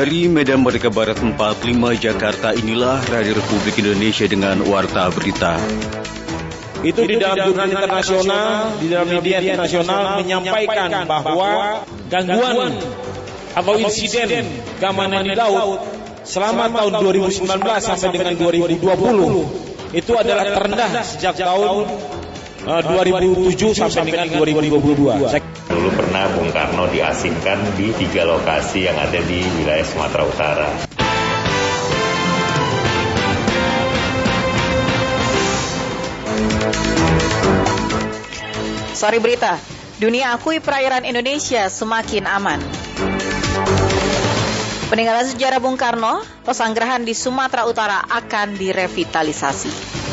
Dari Medan Merdeka Barat 45 Jakarta inilah Radio Republik Indonesia dengan Warta Berita. Itu di dalam jurnal internasional, di dalam media internasional menyampaikan bahwa gangguan atau insiden keamanan di laut selama tahun 2019 sampai dengan 2020 itu adalah terendah sejak tahun uh, 2007 sampai dengan 2022. Dulu pernah Bung Karno diasingkan di tiga lokasi yang ada di wilayah Sumatera Utara. Sorry berita, dunia akui perairan Indonesia semakin aman. Peninggalan sejarah Bung Karno, pesanggerahan di Sumatera Utara akan direvitalisasi.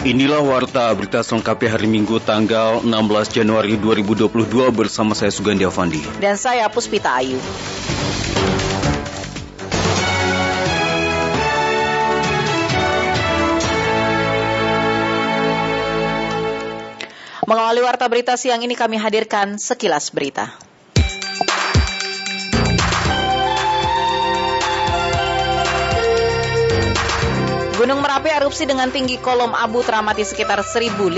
Inilah warta berita selengkapnya hari Minggu tanggal 16 Januari 2022 bersama saya Sugandi Avandi. Dan saya Puspita Ayu. Mengawali warta berita siang ini kami hadirkan sekilas berita. Gunung Merapi erupsi dengan tinggi kolom abu teramati sekitar 1.500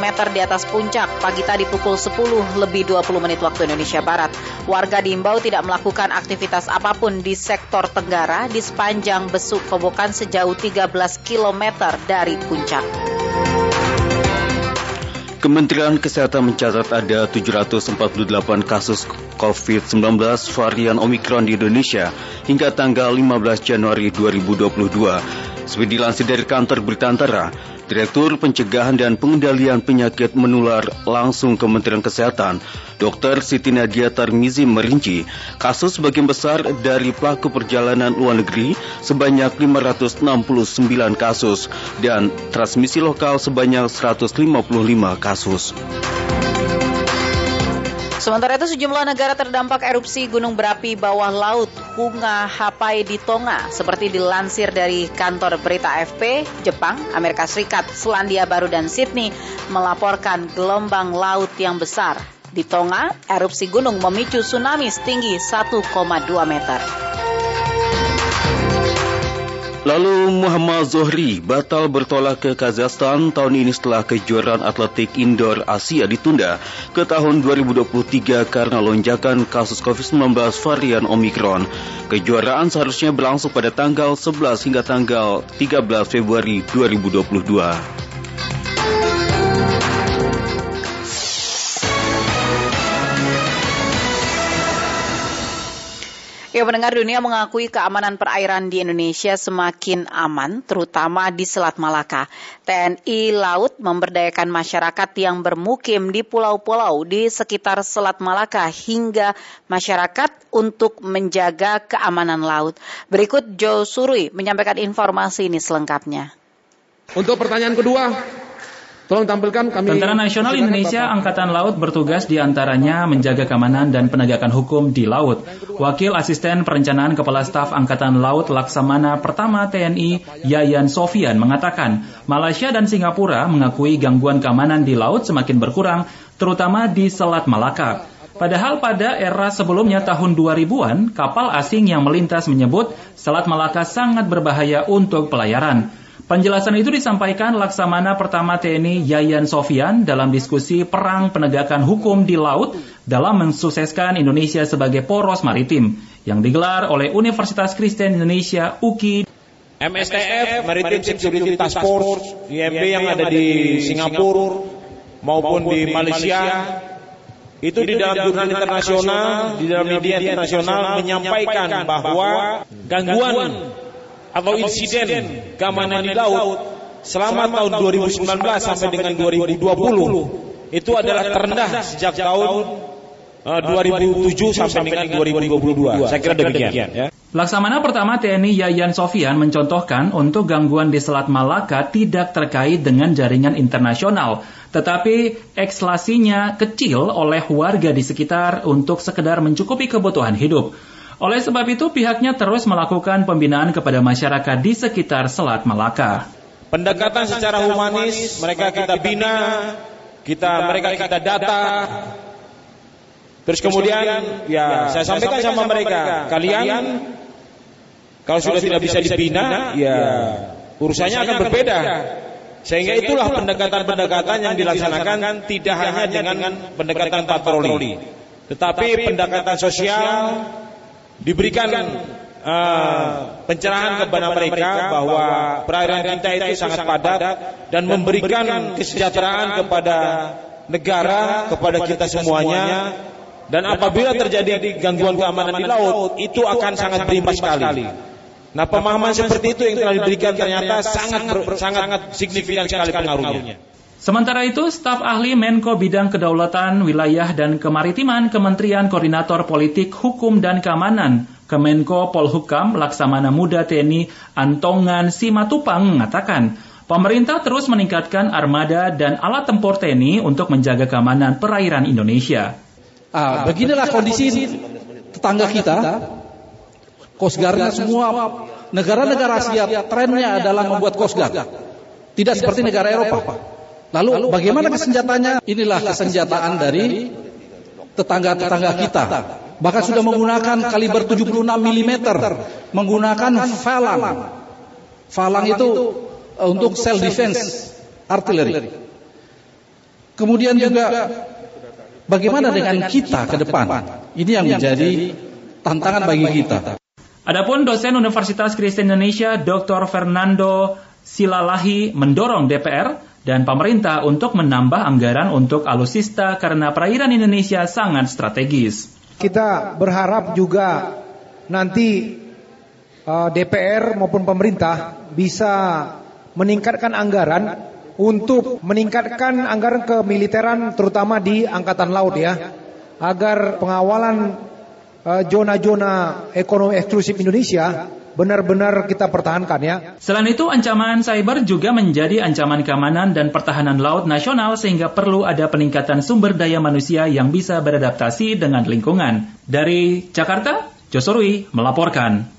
meter di atas puncak pagi tadi pukul 10 lebih 20 menit waktu Indonesia Barat. Warga diimbau tidak melakukan aktivitas apa pun di sektor Tenggara di sepanjang besuk kobokan sejauh 13 km dari puncak. Kementerian Kesehatan mencatat ada 748 kasus COVID-19 varian Omikron di Indonesia hingga tanggal 15 Januari 2022. Seperti dilansir dari kantor berita antara, Direktur Pencegahan dan Pengendalian Penyakit Menular langsung Kementerian Kesehatan, Dr. Siti Nadia Tarmizi merinci, kasus sebagian besar dari pelaku perjalanan luar negeri sebanyak 569 kasus dan transmisi lokal sebanyak 155 kasus. Sementara itu sejumlah negara terdampak erupsi gunung berapi bawah laut Hunga Hapai di Tonga seperti dilansir dari kantor berita AFP, Jepang, Amerika Serikat, Selandia Baru dan Sydney melaporkan gelombang laut yang besar. Di Tonga, erupsi gunung memicu tsunami setinggi 1,2 meter. Lalu Muhammad Zohri batal bertolak ke Kazakhstan tahun ini setelah kejuaraan atletik indoor Asia ditunda ke tahun 2023 karena lonjakan kasus COVID-19 varian Omikron. Kejuaraan seharusnya berlangsung pada tanggal 11 hingga tanggal 13 Februari 2022. Ya, pendengar dunia mengakui keamanan perairan di Indonesia semakin aman, terutama di Selat Malaka. TNI Laut memberdayakan masyarakat yang bermukim di pulau-pulau di sekitar Selat Malaka hingga masyarakat untuk menjaga keamanan laut. Berikut Joe Surui menyampaikan informasi ini selengkapnya. Untuk pertanyaan kedua, Tolong tampilkan kami. Tentara Nasional Indonesia Angkatan Laut bertugas di antaranya menjaga keamanan dan penegakan hukum di laut. Wakil Asisten Perencanaan Kepala Staf Angkatan Laut Laksamana Pertama TNI Yayan Sofian mengatakan, Malaysia dan Singapura mengakui gangguan keamanan di laut semakin berkurang, terutama di Selat Malaka. Padahal pada era sebelumnya tahun 2000-an, kapal asing yang melintas menyebut Selat Malaka sangat berbahaya untuk pelayaran. Penjelasan itu disampaikan Laksamana Pertama TNI Yayan Sofian dalam diskusi perang penegakan hukum di laut dalam mensukseskan Indonesia sebagai poros maritim yang digelar oleh Universitas Kristen Indonesia UKI MSTF Maritime Security Task Force IMB yang ada di Singapura maupun di Malaysia itu di dalam jurnal internasional, di dalam media internasional menyampaikan bahwa gangguan atau insiden keamanan di laut selama tahun 2019 sampai dengan 2020 itu adalah terendah sejak tahun uh, 2007 sampai dengan 2022. Saya kira demikian. Ya. Laksamana pertama TNI Yayan Sofian mencontohkan untuk gangguan di Selat Malaka tidak terkait dengan jaringan internasional, tetapi ekslasinya kecil oleh warga di sekitar untuk sekedar mencukupi kebutuhan hidup. Oleh sebab itu pihaknya terus melakukan pembinaan kepada masyarakat di sekitar Selat Malaka. Pendekatan secara humanis mereka kita bina, kita mereka kita data Terus kemudian ya saya sampaikan sama mereka, kalian kalau sudah tidak bisa dibina, ya urusannya akan berbeda. Sehingga itulah pendekatan-pendekatan yang dilaksanakan tidak hanya dengan pendekatan patroli, tetapi pendekatan sosial diberikan uh, pencerahan kepada mereka bahwa perairan kita itu sangat padat dan memberikan kesejahteraan kepada negara, kepada kita semuanya. Dan apabila terjadi gangguan keamanan di laut, itu akan sangat berimbas sekali. Nah pemahaman seperti itu yang telah diberikan ternyata sangat sangat signifikan sekali pengaruhnya. Sementara itu, staf ahli Menko Bidang Kedaulatan Wilayah dan Kemaritiman Kementerian Koordinator Politik, Hukum dan Keamanan Kemenko Polhukam Laksamana Muda TNI Antongan Simatupang mengatakan, pemerintah terus meningkatkan armada dan alat tempur TNI untuk menjaga keamanan perairan Indonesia. Ah, beginilah kondisi tetangga kita Guard semua negara-negara Asia trennya adalah membuat Coast Guard. Tidak seperti negara Eropa. Lalu bagaimana kesenjatanya? Inilah kesenjataan dari tetangga-tetangga kita. Bahkan sudah menggunakan kaliber 76 mm, menggunakan falang. Falang itu uh, untuk self defense artillery. Kemudian juga bagaimana dengan kita ke depan? Ini yang menjadi tantangan bagi kita. Adapun dosen Universitas Kristen Indonesia Dr. Fernando Silalahi mendorong DPR dan pemerintah untuk menambah anggaran untuk alusista karena perairan Indonesia sangat strategis. Kita berharap juga nanti uh, DPR maupun pemerintah bisa meningkatkan anggaran untuk meningkatkan anggaran kemiliteran terutama di angkatan laut ya agar pengawalan Eh, zona-zona ekonomi eksklusif Indonesia benar-benar kita pertahankan ya. Selain itu, ancaman cyber juga menjadi ancaman keamanan dan pertahanan laut nasional sehingga perlu ada peningkatan sumber daya manusia yang bisa beradaptasi dengan lingkungan. Dari Jakarta, Josorui melaporkan.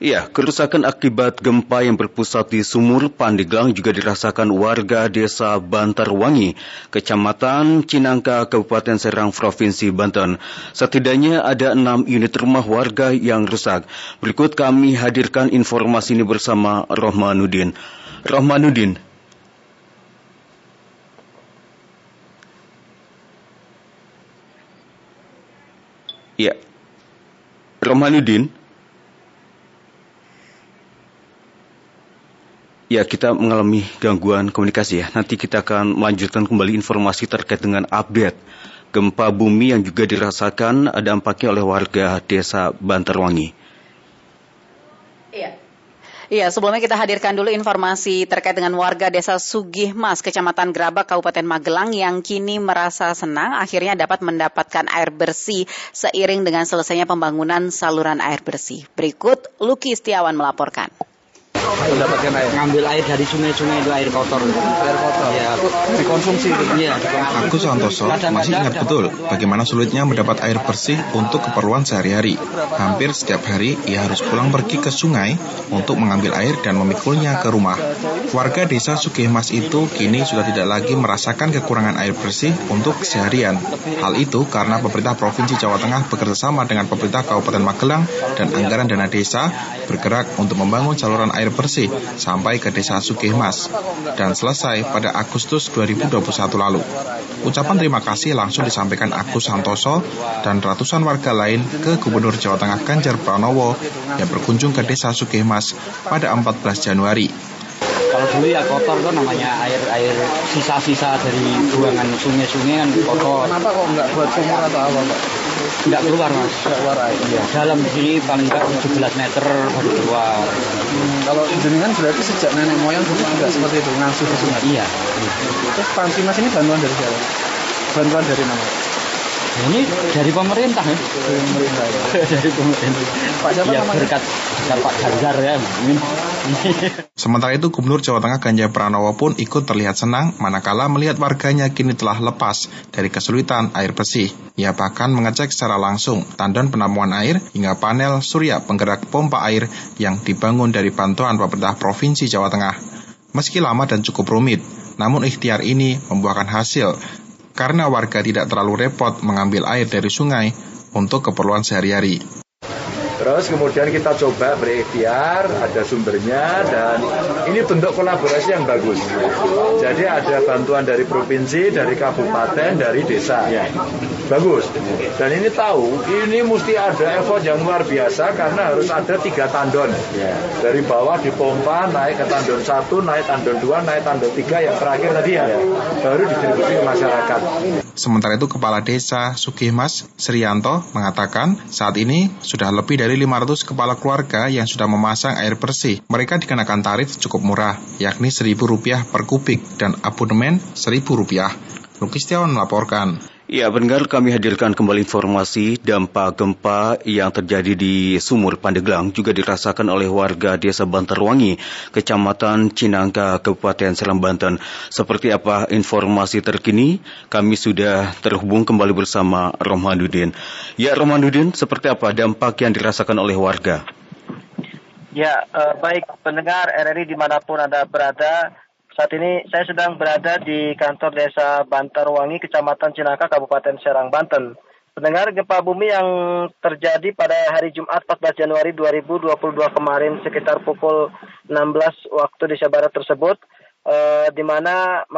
Ya, kerusakan akibat gempa yang berpusat di Sumur Pandeglang juga dirasakan warga desa Bantarwangi, Kecamatan Cinangka, Kabupaten Serang, Provinsi Banten. Setidaknya ada enam unit rumah warga yang rusak. Berikut kami hadirkan informasi ini bersama Rohmanuddin. Rohmanuddin. Ya. Rohmanuddin. Ya, kita mengalami gangguan komunikasi ya. Nanti kita akan melanjutkan kembali informasi terkait dengan update gempa bumi yang juga dirasakan dampaknya oleh warga desa Bantarwangi. Iya. Iya, sebelumnya kita hadirkan dulu informasi terkait dengan warga desa Sugihmas, Kecamatan Gerabak, Kabupaten Magelang yang kini merasa senang akhirnya dapat mendapatkan air bersih seiring dengan selesainya pembangunan saluran air bersih. Berikut Luki Setiawan melaporkan mendapatkan air? Ngambil air dari sungai-sungai itu air kotor. Air kotor. Ya. Dikonsumsi itu. Iya. Agus Santoso masih ingat betul bagaimana sulitnya mendapat air bersih untuk keperluan sehari-hari. Hampir setiap hari ia harus pulang pergi ke sungai untuk mengambil air dan memikulnya ke rumah. Warga desa Sukihmas itu kini sudah tidak lagi merasakan kekurangan air bersih untuk keseharian. Hal itu karena pemerintah Provinsi Jawa Tengah bekerja sama dengan pemerintah Kabupaten Magelang dan anggaran dana desa bergerak untuk membangun saluran air bersih sampai ke desa Sukihmas dan selesai pada Agustus 2021 lalu. Ucapan terima kasih langsung disampaikan Agus Santoso dan ratusan warga lain ke Gubernur Jawa Tengah Ganjar Pranowo yang berkunjung ke desa Sukihmas pada 14 Januari. Kalau dulu ya kotor tuh namanya air air sisa-sisa dari buangan sungai-sungai kan kotor. Kenapa kok nggak buat sumur atau apa Pak? Nggak keluar mas. Nggak keluar air. Iya. Dalam di sini paling nggak 17 meter baru keluar. Hmm, kalau jenengan berarti sejak nenek moyang dulu juga seperti itu ngasuh ke sungai. Iya. Terus Pansi Mas ini bantuan dari siapa? Bantuan dari mana? Ini dari pemerintah ya. Dari pemerintah ya. dari pemerintah. Pak siapa ya, namanya? berkat berkat Pak Ganjar ya. Ini Sementara itu Gubernur Jawa Tengah Ganjar Pranowo pun ikut terlihat senang manakala melihat warganya kini telah lepas dari kesulitan air bersih. Ia bahkan mengecek secara langsung tandon penampungan air hingga panel surya penggerak pompa air yang dibangun dari bantuan pemerintah Provinsi Jawa Tengah. Meski lama dan cukup rumit, namun ikhtiar ini membuahkan hasil karena warga tidak terlalu repot mengambil air dari sungai untuk keperluan sehari-hari. Terus kemudian kita coba berikhtiar, ada sumbernya dan ini bentuk kolaborasi yang bagus. Jadi ada bantuan dari provinsi, dari kabupaten, dari desa. Ya. Bagus. Dan ini tahu, ini mesti ada effort yang luar biasa karena harus ada tiga tandon. Ya. Dari bawah dipompa, naik ke tandon satu, naik tandon dua, naik tandon tiga, yang terakhir tadi ya. Baru distribusi ke masyarakat. Sementara itu Kepala Desa Sukihmas Srianto mengatakan saat ini sudah lebih dari 500 kepala keluarga yang sudah memasang air bersih. Mereka dikenakan tarif cukup murah, yakni Rp1.000 per kubik dan abonemen Rp1.000. Lukis Tiawan melaporkan. Ya, benar kami hadirkan kembali informasi dampak gempa yang terjadi di Sumur Pandeglang juga dirasakan oleh warga Desa Bantarwangi, Kecamatan Cinangka, Kabupaten Serang Banten. Seperti apa informasi terkini? Kami sudah terhubung kembali bersama Romanuddin. Ya, Romanuddin, seperti apa dampak yang dirasakan oleh warga? Ya, eh, baik pendengar RRI di mana pun Anda berada, saat ini saya sedang berada di kantor desa Bantarwangi, Kecamatan Cinaka, Kabupaten Serang, Banten. Pendengar gempa bumi yang terjadi pada hari Jumat 14 Januari 2022 kemarin sekitar pukul 16 waktu Indonesia Barat tersebut, eh, di mana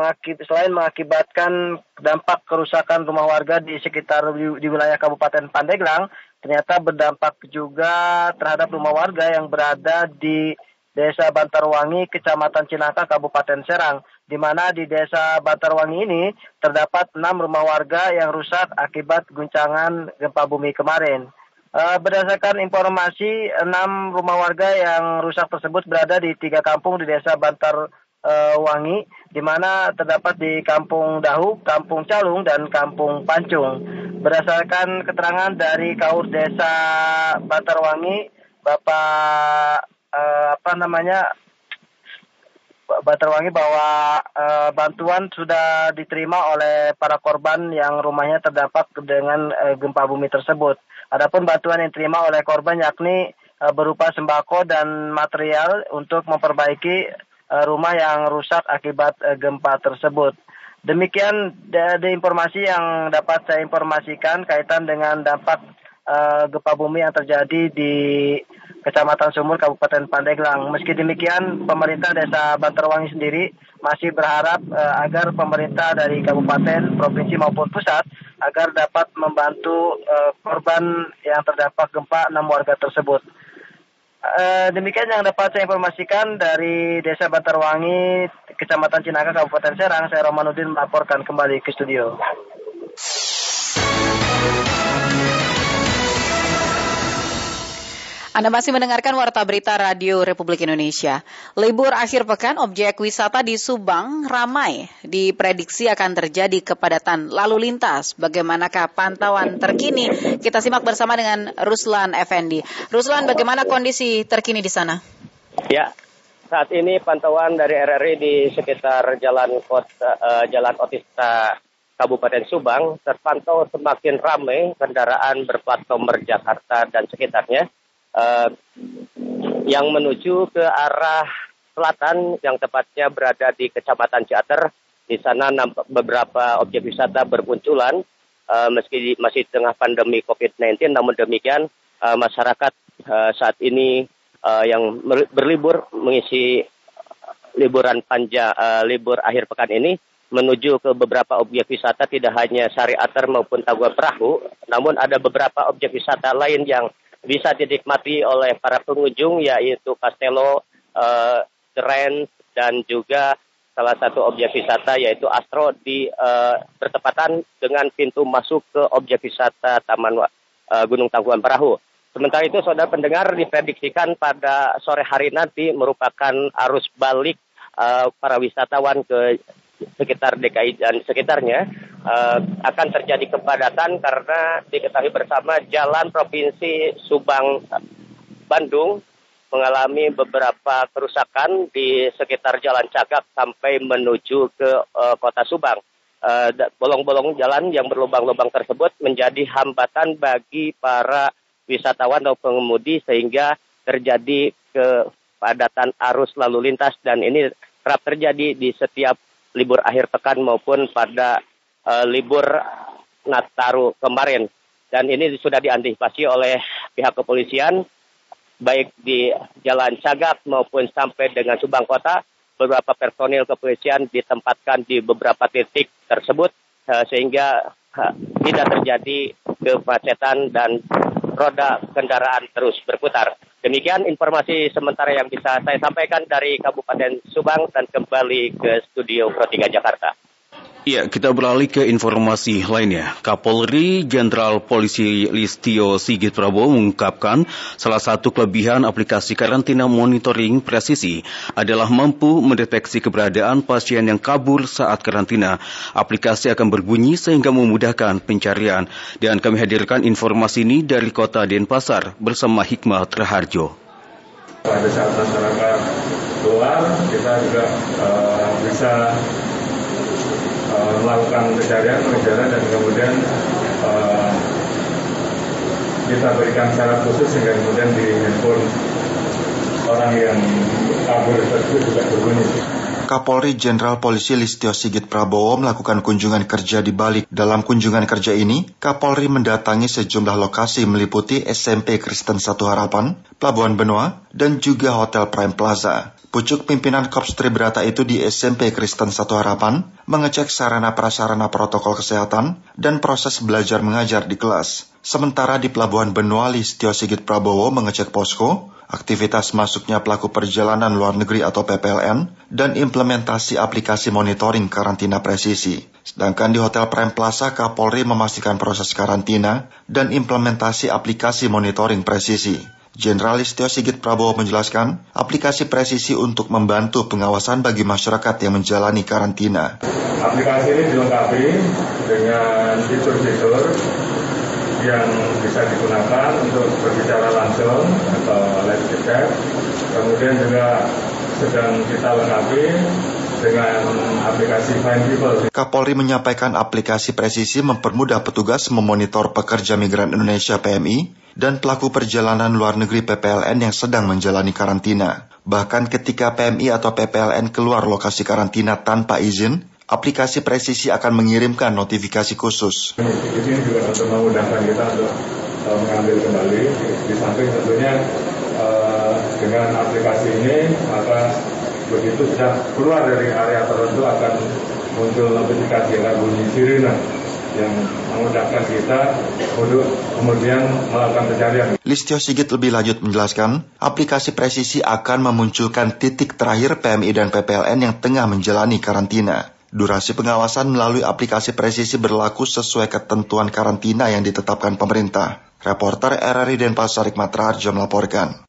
selain mengakibatkan dampak kerusakan rumah warga di sekitar di, di wilayah Kabupaten Pandeglang, ternyata berdampak juga terhadap rumah warga yang berada di Desa Bantarwangi, Kecamatan Cinaka, Kabupaten Serang, di mana di Desa Bantarwangi ini terdapat enam rumah warga yang rusak akibat guncangan gempa bumi kemarin. Uh, berdasarkan informasi, enam rumah warga yang rusak tersebut berada di tiga kampung di Desa Bantarwangi, di mana terdapat di Kampung Dahu, Kampung Calung, dan Kampung Pancung. Berdasarkan keterangan dari Kaur Desa Bantarwangi, Bapak uh, apa namanya Bantarwangi bahwa uh, bantuan sudah diterima oleh para korban yang rumahnya terdampak dengan uh, gempa bumi tersebut. Adapun bantuan yang diterima oleh korban yakni uh, berupa sembako dan material untuk memperbaiki uh, rumah yang rusak akibat uh, gempa tersebut. Demikian dari informasi yang dapat saya informasikan kaitan dengan dampak uh, gempa bumi yang terjadi di Kecamatan Sumur, Kabupaten Pandeglang. Meski demikian, pemerintah Desa Bantarwangi sendiri masih berharap uh, agar pemerintah dari kabupaten, provinsi maupun pusat agar dapat membantu uh, korban yang terdampak gempa enam warga tersebut. Uh, demikian yang dapat saya informasikan dari Desa Bantarwangi, Kecamatan Cinaka, Kabupaten Serang. Saya Romanuddin melaporkan kembali ke studio. Anda masih mendengarkan Warta Berita Radio Republik Indonesia. Libur akhir pekan objek wisata di Subang ramai. Diprediksi akan terjadi kepadatan lalu lintas. Bagaimanakah pantauan terkini? Kita simak bersama dengan Ruslan Effendi. Ruslan, bagaimana kondisi terkini di sana? Ya, saat ini pantauan dari RRI di sekitar Jalan Kota, uh, Jalan Otista Kabupaten Subang terpantau semakin ramai kendaraan berplat nomor Jakarta dan sekitarnya uh, yang menuju ke arah selatan yang tepatnya berada di Kecamatan Ciater. Di sana beberapa objek wisata bermunculan uh, meski masih tengah pandemi COVID-19 namun demikian uh, masyarakat uh, saat ini uh, yang berlibur mengisi liburan panjang uh, libur akhir pekan ini menuju ke beberapa objek wisata tidak hanya Sari Ater maupun Tagua Perahu, namun ada beberapa objek wisata lain yang bisa dinikmati oleh para pengunjung yaitu Castello, uh, dan juga salah satu objek wisata yaitu Astro di uh, bertepatan dengan pintu masuk ke objek wisata Taman uh, Gunung Tangkuban Perahu. Sementara itu, saudara pendengar diprediksikan pada sore hari nanti merupakan arus balik uh, para wisatawan ke sekitar DKI dan sekitarnya uh, akan terjadi kepadatan karena diketahui bersama jalan provinsi Subang Bandung mengalami beberapa kerusakan di sekitar Jalan Cagak sampai menuju ke uh, Kota Subang. Bolong-bolong uh, jalan yang berlubang-lubang tersebut menjadi hambatan bagi para wisatawan atau pengemudi sehingga terjadi kepadatan arus lalu lintas dan ini kerap terjadi di setiap libur akhir pekan maupun pada uh, libur Nataru kemarin. Dan ini sudah diantisipasi oleh pihak kepolisian baik di Jalan Cagak maupun sampai dengan Subang Kota, beberapa personil kepolisian ditempatkan di beberapa titik tersebut uh, sehingga uh, tidak terjadi kemacetan dan roda kendaraan terus berputar. Demikian informasi sementara yang bisa saya sampaikan dari Kabupaten Subang dan kembali ke studio Pro 3 Jakarta. Ya, kita beralih ke informasi lainnya. Kapolri Jenderal Polisi Listio Sigit Prabowo mengungkapkan salah satu kelebihan aplikasi karantina monitoring presisi adalah mampu mendeteksi keberadaan pasien yang kabur saat karantina. Aplikasi akan berbunyi sehingga memudahkan pencarian. Dan kami hadirkan informasi ini dari kota Denpasar bersama Hikmah Terharjo. Pada saat masyarakat keluar, kita juga uh, bisa melakukan pencarian, pengejaran dan kemudian uh, kita berikan syarat khusus sehingga kemudian di handphone orang yang kabur tersebut juga berbunyi. Kapolri Jenderal Polisi Listio Sigit Prabowo melakukan kunjungan kerja di Bali. Dalam kunjungan kerja ini, Kapolri mendatangi sejumlah lokasi meliputi SMP Kristen Satu Harapan, Pelabuhan Benoa, dan juga Hotel Prime Plaza. Pucuk pimpinan Korps Tribrata itu di SMP Kristen Satu Harapan mengecek sarana prasarana protokol kesehatan dan proses belajar mengajar di kelas. Sementara di Pelabuhan Benoa, Listio Sigit Prabowo mengecek posko, aktivitas masuknya pelaku perjalanan luar negeri atau PPLN, dan implementasi aplikasi monitoring karantina presisi. Sedangkan di Hotel Prime Plaza, Kapolri memastikan proses karantina dan implementasi aplikasi monitoring presisi. Jenderal Listio Sigit Prabowo menjelaskan, aplikasi presisi untuk membantu pengawasan bagi masyarakat yang menjalani karantina. Aplikasi ini dilengkapi dengan fitur-fitur yang bisa digunakan untuk berbicara langsung atau live chat. Kemudian juga sedang kita lengkapi dengan aplikasi Find People. Kapolri menyampaikan aplikasi presisi mempermudah petugas memonitor pekerja migran Indonesia PMI dan pelaku perjalanan luar negeri PPLN yang sedang menjalani karantina. Bahkan ketika PMI atau PPLN keluar lokasi karantina tanpa izin, aplikasi presisi akan mengirimkan notifikasi khusus. Ini juga untuk memudahkan kita untuk uh, mengambil kembali. Di samping tentunya uh, dengan aplikasi ini, maka begitu sudah keluar dari area tertentu akan muncul notifikasi akan bunyi sirine yang memudahkan kita untuk kemudian melakukan pencarian. Listio Sigit lebih lanjut menjelaskan, aplikasi presisi akan memunculkan titik terakhir PMI dan PPLN yang tengah menjalani karantina. Durasi pengawasan melalui aplikasi presisi berlaku sesuai ketentuan karantina yang ditetapkan pemerintah. Reporter RRI Denpasar Hikmat Raharjo melaporkan.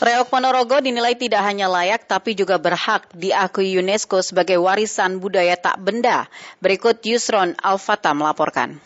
Reok Ponorogo dinilai tidak hanya layak tapi juga berhak diakui UNESCO sebagai warisan budaya tak benda. Berikut Yusron Al-Fatah melaporkan.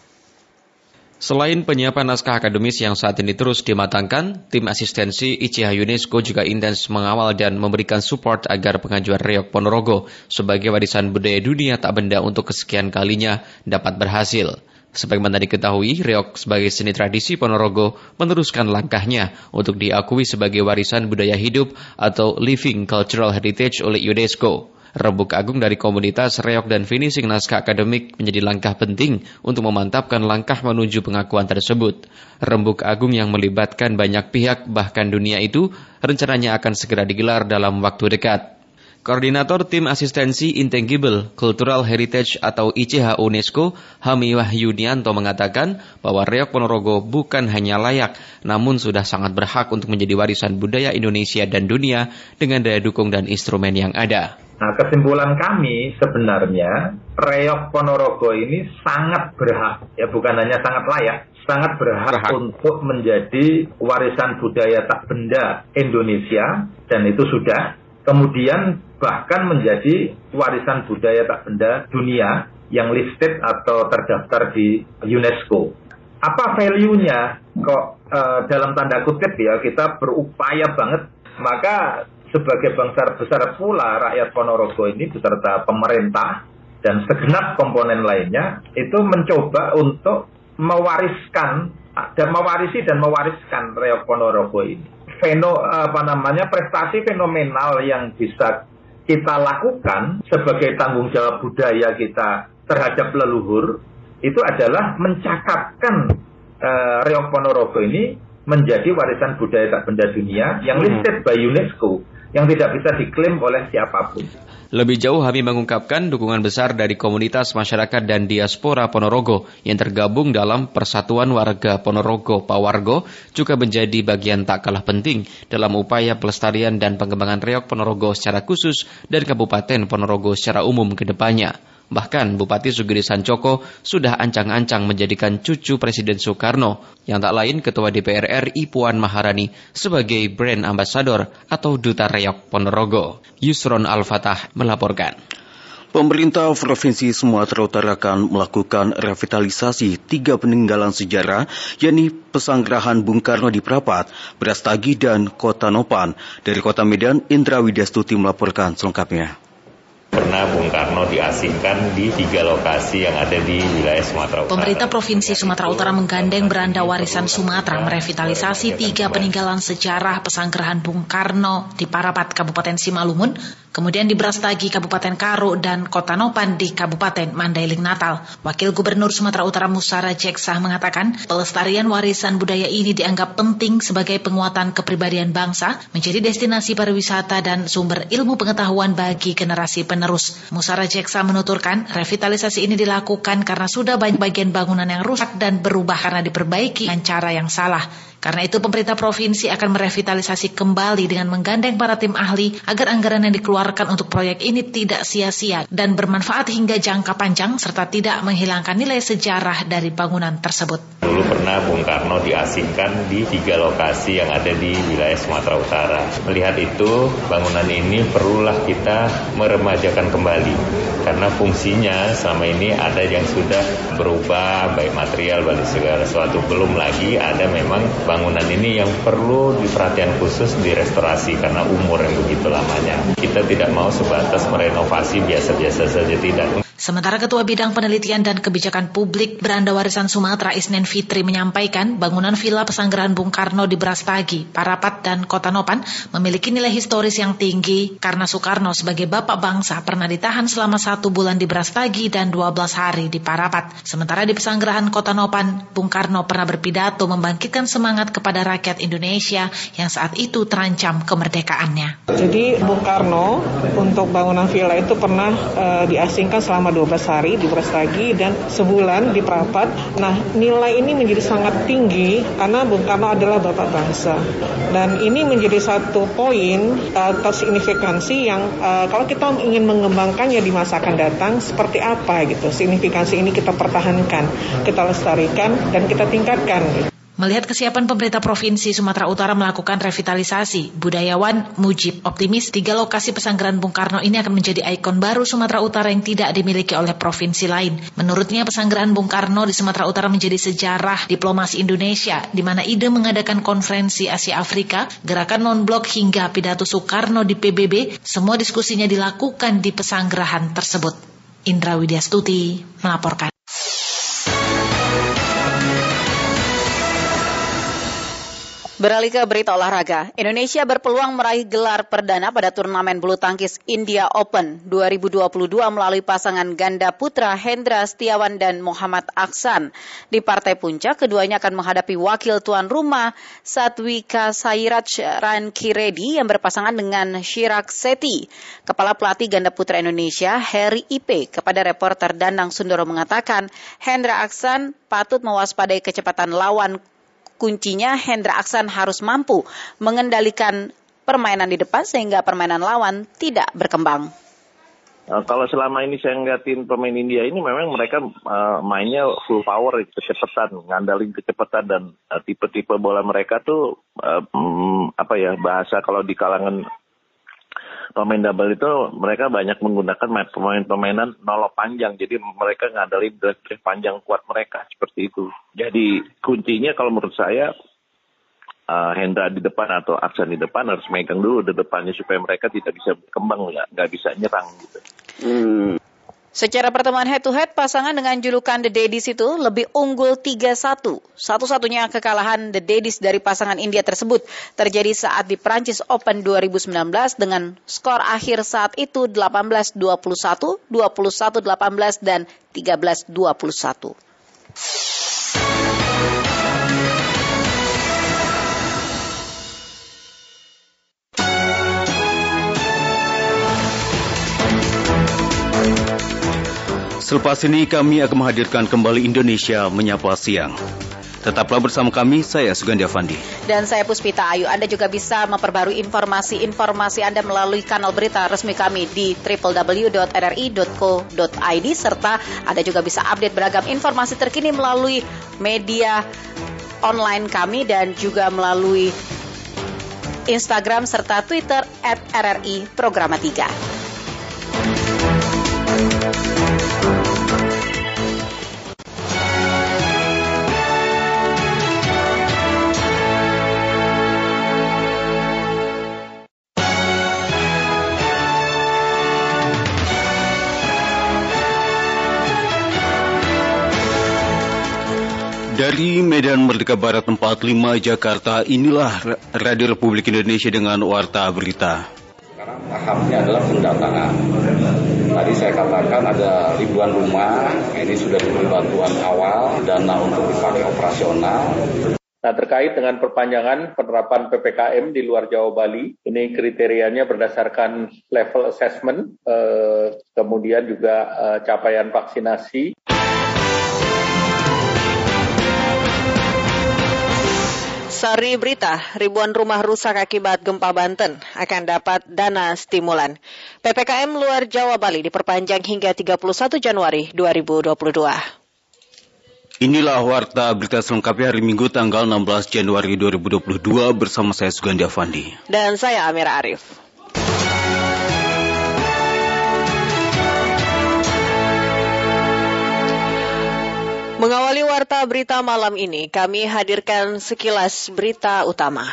Selain penyiapan naskah akademis yang saat ini terus dimatangkan, tim asistensi ICH UNESCO juga intens mengawal dan memberikan support agar pengajuan Reok Ponorogo sebagai warisan budaya dunia tak benda untuk kesekian kalinya dapat berhasil. Sebagaimana diketahui, Reok sebagai seni tradisi Ponorogo meneruskan langkahnya untuk diakui sebagai warisan budaya hidup atau Living Cultural Heritage oleh UNESCO. Rebuk agung dari komunitas reok dan finishing naskah akademik menjadi langkah penting untuk memantapkan langkah menuju pengakuan tersebut. Rembuk agung yang melibatkan banyak pihak bahkan dunia itu rencananya akan segera digelar dalam waktu dekat. Koordinator Tim Asistensi Intangible Cultural Heritage atau ICH UNESCO, Hami Wahyunianto mengatakan bahwa Reok Ponorogo bukan hanya layak, namun sudah sangat berhak untuk menjadi warisan budaya Indonesia dan dunia dengan daya dukung dan instrumen yang ada. Nah, kesimpulan kami sebenarnya Reok Ponorogo ini sangat berhak, ya bukan hanya sangat layak, sangat berhak, berhak. untuk menjadi warisan budaya tak benda Indonesia dan itu sudah. Kemudian bahkan menjadi warisan budaya tak benda dunia yang listed atau terdaftar di UNESCO. apa value-nya? Kok uh, dalam tanda kutip ya kita berupaya banget. Maka sebagai bangsa besar pula rakyat Ponorogo ini beserta pemerintah dan segenap komponen lainnya itu mencoba untuk mewariskan dan mewarisi dan mewariskan Reok Ponorogo ini. Feno apa namanya prestasi fenomenal yang bisa kita lakukan sebagai tanggung jawab budaya kita terhadap leluhur itu adalah mencakapkan uh, Reok Ponorogo ini menjadi warisan budaya tak benda dunia yang hmm. listed by UNESCO yang tidak bisa diklaim oleh siapa pun. Lebih jauh kami mengungkapkan dukungan besar dari komunitas masyarakat dan diaspora Ponorogo yang tergabung dalam Persatuan Warga Ponorogo Pawargo juga menjadi bagian tak kalah penting dalam upaya pelestarian dan pengembangan reok Ponorogo secara khusus dan Kabupaten Ponorogo secara umum ke depannya. Bahkan Bupati Sugiri Sancoko sudah ancang-ancang menjadikan cucu Presiden Soekarno yang tak lain Ketua DPR RI Puan Maharani sebagai brand ambassador atau duta reok Ponorogo. Yusron Al-Fatah melaporkan. Pemerintah Provinsi Sumatera Utara akan melakukan revitalisasi tiga peninggalan sejarah, yakni Pesanggrahan Bung Karno di Prapat, Brastagi, dan Kota Nopan. Dari Kota Medan, Indra Widyastuti melaporkan selengkapnya pernah Bung Karno diasingkan di tiga lokasi yang ada di wilayah Sumatera Utara. Pemerintah Provinsi Sumatera Utara menggandeng beranda warisan Sumatera merevitalisasi tiga peninggalan sejarah pesanggrahan Bung Karno di Parapat, Kabupaten Simalungun, kemudian di Brastagi, Kabupaten Karo, dan Kota Nopan di Kabupaten Mandailing Natal. Wakil Gubernur Sumatera Utara Musara Jeksah mengatakan, pelestarian warisan budaya ini dianggap penting sebagai penguatan kepribadian bangsa, menjadi destinasi pariwisata dan sumber ilmu pengetahuan bagi generasi penerus. Musara Jeksa menuturkan, revitalisasi ini dilakukan karena sudah banyak bagian bangunan yang rusak dan berubah karena diperbaiki dengan cara yang salah. Karena itu pemerintah provinsi akan merevitalisasi kembali dengan menggandeng para tim ahli agar anggaran yang dikeluarkan untuk proyek ini tidak sia-sia dan bermanfaat hingga jangka panjang serta tidak menghilangkan nilai sejarah dari bangunan tersebut. Dulu pernah Bung Karno diasingkan di tiga lokasi yang ada di wilayah Sumatera Utara. Melihat itu, bangunan ini perlulah kita meremajakan kembali karena fungsinya selama ini ada yang sudah berubah baik material baik segala sesuatu belum lagi ada memang bangunan ini yang perlu diperhatian khusus direstorasi karena umur yang begitu lamanya. Kita tidak mau sebatas merenovasi biasa-biasa saja tidak. Sementara Ketua Bidang Penelitian dan Kebijakan Publik Beranda Warisan Sumatera Isnen Fitri menyampaikan bangunan Villa Pesanggerahan Bung Karno di Brastagi, Parapat, dan Kota Nopan memiliki nilai historis yang tinggi karena Soekarno sebagai bapak bangsa pernah ditahan selama satu bulan di Brastagi dan 12 hari di Parapat. Sementara di Pesanggerahan Kota Nopan, Bung Karno pernah berpidato membangkitkan semangat kepada rakyat Indonesia yang saat itu terancam kemerdekaannya. Jadi Bung Karno untuk bangunan villa itu pernah uh, diasingkan selama selama 12 hari di Brastagi dan sebulan di Prapat. Nah, nilai ini menjadi sangat tinggi karena Bung Karno adalah bapak bangsa. Dan ini menjadi satu poin uh, signifikansi yang uh, kalau kita ingin mengembangkannya di masa akan datang seperti apa gitu. Signifikansi ini kita pertahankan, kita lestarikan dan kita tingkatkan. Gitu. Melihat kesiapan pemerintah Provinsi Sumatera Utara melakukan revitalisasi, budayawan Mujib optimis tiga lokasi pesanggeran Bung Karno ini akan menjadi ikon baru Sumatera Utara yang tidak dimiliki oleh provinsi lain. Menurutnya pesanggeran Bung Karno di Sumatera Utara menjadi sejarah diplomasi Indonesia, di mana ide mengadakan konferensi Asia Afrika, gerakan non-blok hingga pidato Soekarno di PBB, semua diskusinya dilakukan di pesanggerahan tersebut. Indra Widyastuti melaporkan. Beralih ke berita olahraga, Indonesia berpeluang meraih gelar perdana pada turnamen bulu tangkis India Open 2022 melalui pasangan ganda putra Hendra Setiawan dan Muhammad Aksan. Di partai puncak, keduanya akan menghadapi wakil tuan rumah Satwika Sairaj Rankiredi yang berpasangan dengan Shirak Seti. Kepala pelatih ganda putra Indonesia, Harry Ipe, kepada reporter Danang Sundoro mengatakan, Hendra Aksan patut mewaspadai kecepatan lawan kuncinya Hendra Aksan harus mampu mengendalikan permainan di depan sehingga permainan lawan tidak berkembang. Uh, kalau selama ini saya ngeliatin pemain India ini memang mereka uh, mainnya full power, kecepatan, ngandalin kecepatan dan uh, tipe-tipe bola mereka tuh uh, um, apa ya bahasa kalau di kalangan pemain double itu mereka banyak menggunakan pemain-pemainan nolo panjang. Jadi mereka ngadalin drive panjang kuat mereka seperti itu. Jadi kuncinya kalau menurut saya uh, Hendra di depan atau Aksan di depan harus megang dulu di depannya supaya mereka tidak bisa berkembang nggak nggak bisa nyerang gitu. Hmm. Secara pertemuan head to head, pasangan dengan julukan The Daddies itu lebih unggul 3-1. Satu-satunya kekalahan The Daddies dari pasangan India tersebut terjadi saat di Prancis Open 2019 dengan skor akhir saat itu 18-21, 21-18, dan 13-21. Selepas ini kami akan menghadirkan kembali Indonesia Menyapa Siang. Tetaplah bersama kami, saya Sugandi Avandi. Dan saya Puspita Ayu. Anda juga bisa memperbarui informasi-informasi Anda melalui kanal berita resmi kami di www.rri.co.id serta Anda juga bisa update beragam informasi terkini melalui media online kami dan juga melalui Instagram serta Twitter at RRI Programa 3. Dari Medan Merdeka Barat 45 Jakarta, inilah Radio Republik Indonesia dengan Warta Berita. Sekarang tahapnya adalah pendataan. Tadi saya katakan ada ribuan rumah, ini sudah diberi bantuan awal, dana untuk dipakai operasional. Nah terkait dengan perpanjangan penerapan PPKM di luar Jawa Bali, ini kriterianya berdasarkan level assessment, eh, kemudian juga eh, capaian vaksinasi. Sari berita, ribuan rumah rusak akibat gempa Banten akan dapat dana stimulan. PPKM luar Jawa Bali diperpanjang hingga 31 Januari 2022. Inilah warta berita selengkapnya hari Minggu tanggal 16 Januari 2022 bersama saya Sugandi Avandi. Dan saya Amira Arif. Mengawali warta berita malam ini, kami hadirkan sekilas berita utama.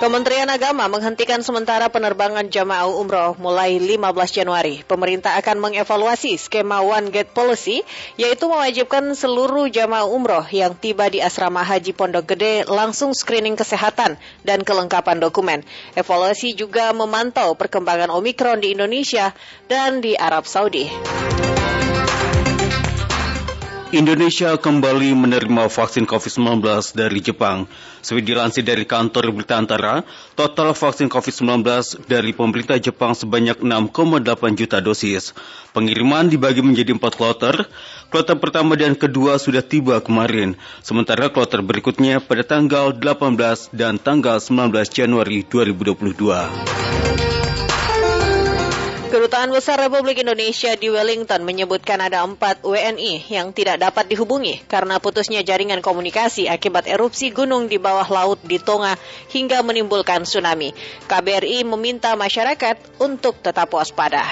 Kementerian Agama menghentikan sementara penerbangan jamaah umroh mulai 15 Januari. Pemerintah akan mengevaluasi skema One Gate Policy, yaitu mewajibkan seluruh jamaah umroh yang tiba di asrama haji Pondok Gede langsung screening kesehatan dan kelengkapan dokumen. Evaluasi juga memantau perkembangan Omikron di Indonesia dan di Arab Saudi. Indonesia kembali menerima vaksin COVID-19 dari Jepang. Seperti dilansir dari kantor berita antara, total vaksin COVID-19 dari pemerintah Jepang sebanyak 6,8 juta dosis. Pengiriman dibagi menjadi empat kloter. Kloter pertama dan kedua sudah tiba kemarin, sementara kloter berikutnya pada tanggal 18 dan tanggal 19 Januari 2022. Kedutaan Besar Republik Indonesia di Wellington menyebutkan ada empat WNI yang tidak dapat dihubungi karena putusnya jaringan komunikasi akibat erupsi gunung di bawah laut di Tonga hingga menimbulkan tsunami. KBRI meminta masyarakat untuk tetap waspada.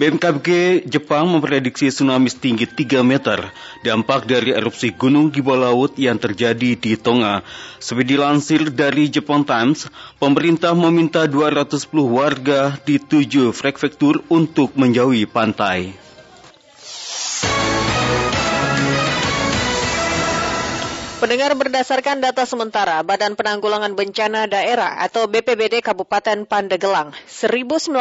BMKG Jepang memprediksi tsunami setinggi 3 meter dampak dari erupsi gunung di bawah laut yang terjadi di Tonga. Seperti dilansir dari Japan Times, pemerintah meminta 210 warga di tujuh prefektur untuk menjauhi pantai. Pendengar berdasarkan data sementara Badan Penanggulangan Bencana Daerah atau BPBD Kabupaten Pandegelang, 1.904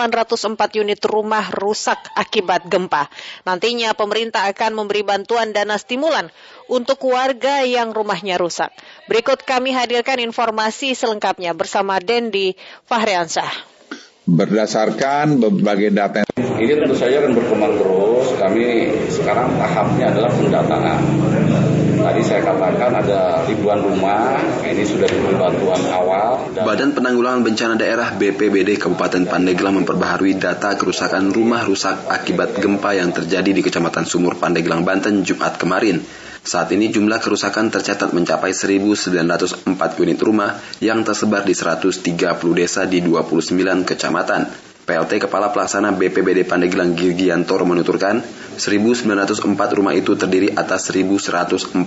unit rumah rusak akibat gempa. Nantinya pemerintah akan memberi bantuan dana stimulan untuk warga yang rumahnya rusak. Berikut kami hadirkan informasi selengkapnya bersama Dendi Fahriansah. Berdasarkan berbagai data ini tentu saja akan berkembang terus. Kami sekarang tahapnya adalah pendataan Tadi saya katakan ada ribuan rumah, ini sudah diberi bantuan awal. Dan... Badan Penanggulangan Bencana Daerah BPBD Kabupaten Pandeglang memperbaharui data kerusakan rumah rusak akibat gempa yang terjadi di Kecamatan Sumur Pandeglang, Banten Jumat kemarin. Saat ini jumlah kerusakan tercatat mencapai 1.904 unit rumah yang tersebar di 130 desa di 29 kecamatan. PLT Kepala Pelaksana BPBD Pandeglang Girgiantoro menuturkan, 1.904 rumah itu terdiri atas 1.144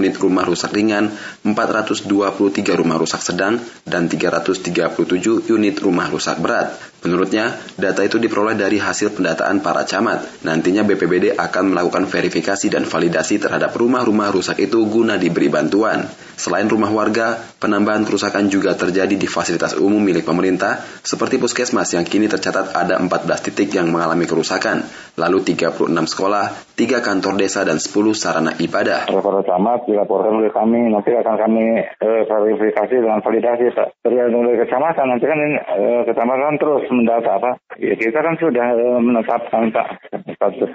unit rumah rusak ringan, 423 rumah rusak sedang, dan 337 unit rumah rusak berat. Menurutnya, data itu diperoleh dari hasil pendataan para camat. Nantinya BPBD akan melakukan verifikasi dan validasi terhadap rumah-rumah rusak itu guna diberi bantuan. Selain rumah warga, penambahan kerusakan juga terjadi di fasilitas umum milik pemerintah, seperti puskesmas yang kini tercatat ada 14 titik yang mengalami kerusakan, lalu 36 sekolah, 3 kantor desa, dan 10 sarana ibadah. Para camat dilaporkan oleh kami, nanti akan kami eh, verifikasi dengan validasi Pak. Tergantung dari kecamatan, nanti kan ini, eh, kecamatan terus mendata apa? Ya, kita kan sudah uh, menetapkan Pak status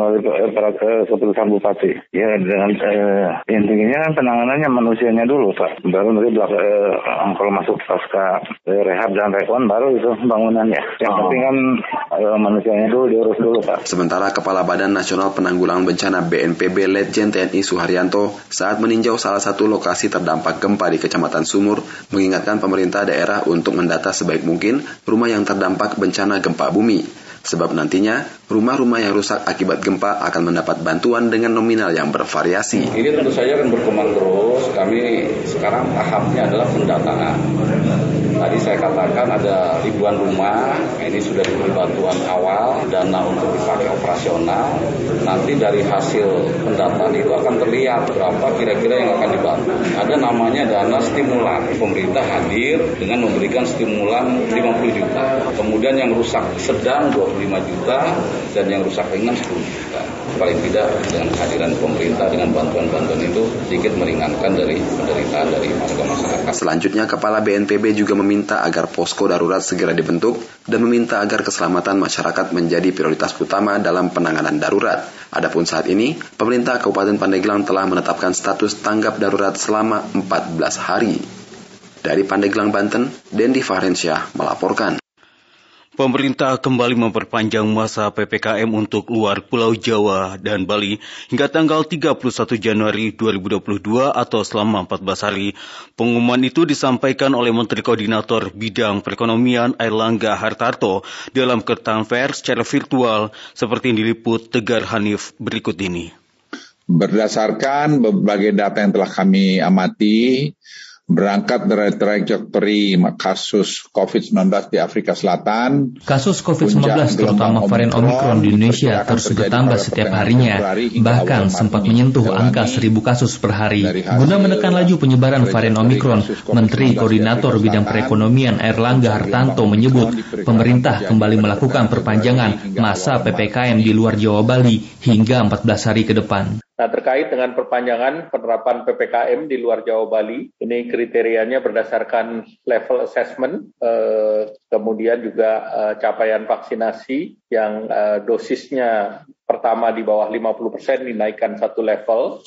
uh, keputusan bupati. Ya dengan uh, intinya kan penanganannya manusianya dulu Pak. Baru nanti belakang uh, kalau masuk pasca uh, rehab dan rekon baru itu bangunannya. Yang oh. penting kan uh, manusianya dulu diurus dulu Pak. Sementara Kepala Badan Nasional Penanggulangan Bencana BNPB Letjen TNI Suharyanto saat meninjau salah satu lokasi terdampak gempa di Kecamatan Sumur mengingatkan pemerintah daerah untuk mendata sebaik mungkin rumah yang terdampak bencana gempa bumi. Sebab nantinya rumah-rumah yang rusak akibat gempa akan mendapat bantuan dengan nominal yang bervariasi. Ini tentu saja akan berkembang terus. Kami sekarang tahapnya adalah pendataan. Tadi saya katakan ada ribuan rumah, ini sudah diberi bantuan awal, dana untuk dipakai operasional. Nanti dari hasil pendataan itu akan terlihat berapa kira-kira yang akan dibantu. Ada namanya dana stimulan. Pemerintah hadir dengan memberikan stimulan 50 juta. Kemudian yang rusak sedang 25 juta dan yang rusak ringan 10 juta. Paling tidak dengan kehadiran pemerintah dengan bantuan-bantuan itu sedikit meringankan dari penderitaan dari warga masyarakat. Selanjutnya Kepala BNPB juga meminta agar posko darurat segera dibentuk dan meminta agar keselamatan masyarakat menjadi prioritas utama dalam penanganan darurat. Adapun saat ini, pemerintah Kabupaten Pandeglang telah menetapkan status tanggap darurat selama 14 hari. Dari Pandeglang, Banten, Dendi Fahrensyah melaporkan. Pemerintah kembali memperpanjang masa PPKM untuk luar Pulau Jawa dan Bali hingga tanggal 31 Januari 2022 atau selama 14 hari. Pengumuman itu disampaikan oleh Menteri Koordinator Bidang Perekonomian Airlangga Hartarto dalam ketan pers secara virtual seperti yang diliput Tegar Hanif berikut ini. Berdasarkan berbagai data yang telah kami amati, berangkat dari trajektori kasus COVID-19 di Afrika Selatan. Kasus COVID-19 terutama varian Omikron di Indonesia terus bertambah setiap harinya, bahkan sempat menyentuh angka 1000 kasus per hari. Guna menekan laju penyebaran varian Omikron, Menteri Koordinator Bidang Perekonomian Erlangga Hartanto menyebut pemerintah kembali melakukan perpanjangan masa PPKM di luar Jawa Bali hingga 14 hari ke depan. Nah, terkait dengan perpanjangan penerapan PPKM di luar Jawa Bali, ini kriterianya berdasarkan level assessment, eh, kemudian juga eh, capaian vaksinasi yang eh, dosisnya pertama di bawah 50 persen dinaikkan satu level,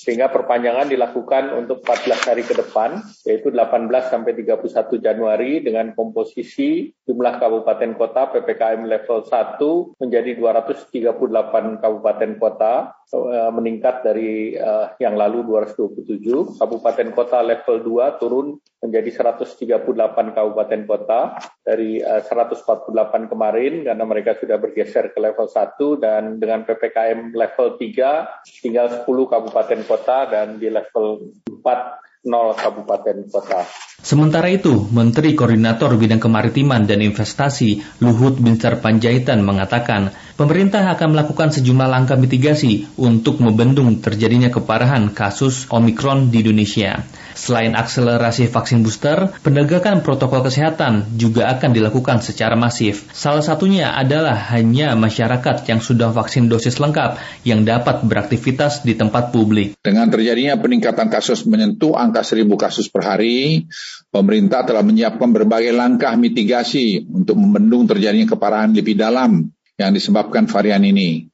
sehingga perpanjangan dilakukan untuk 14 hari ke depan, yaitu 18 sampai 31 Januari dengan komposisi jumlah kabupaten kota PPKM level 1 menjadi 238 kabupaten kota, eh, meningkat dari uh, yang lalu 227. Kabupaten kota level 2 turun menjadi 138 kabupaten kota dari uh, eh, 148 kemarin karena mereka sudah bergeser ke level 1 dan dengan PPKM level 3 tinggal 10 kabupaten kota dan di level 4 nol kabupaten kota. Sementara itu, Menteri Koordinator Bidang Kemaritiman dan Investasi Luhut Binsar Panjaitan mengatakan, pemerintah akan melakukan sejumlah langkah mitigasi untuk membendung terjadinya keparahan kasus Omikron di Indonesia. Selain akselerasi vaksin booster, penegakan protokol kesehatan juga akan dilakukan secara masif. Salah satunya adalah hanya masyarakat yang sudah vaksin dosis lengkap yang dapat beraktivitas di tempat publik. Dengan terjadinya peningkatan kasus menyentuh angka 1000 kasus per hari, pemerintah telah menyiapkan berbagai langkah mitigasi untuk membendung terjadinya keparahan lebih dalam yang disebabkan varian ini.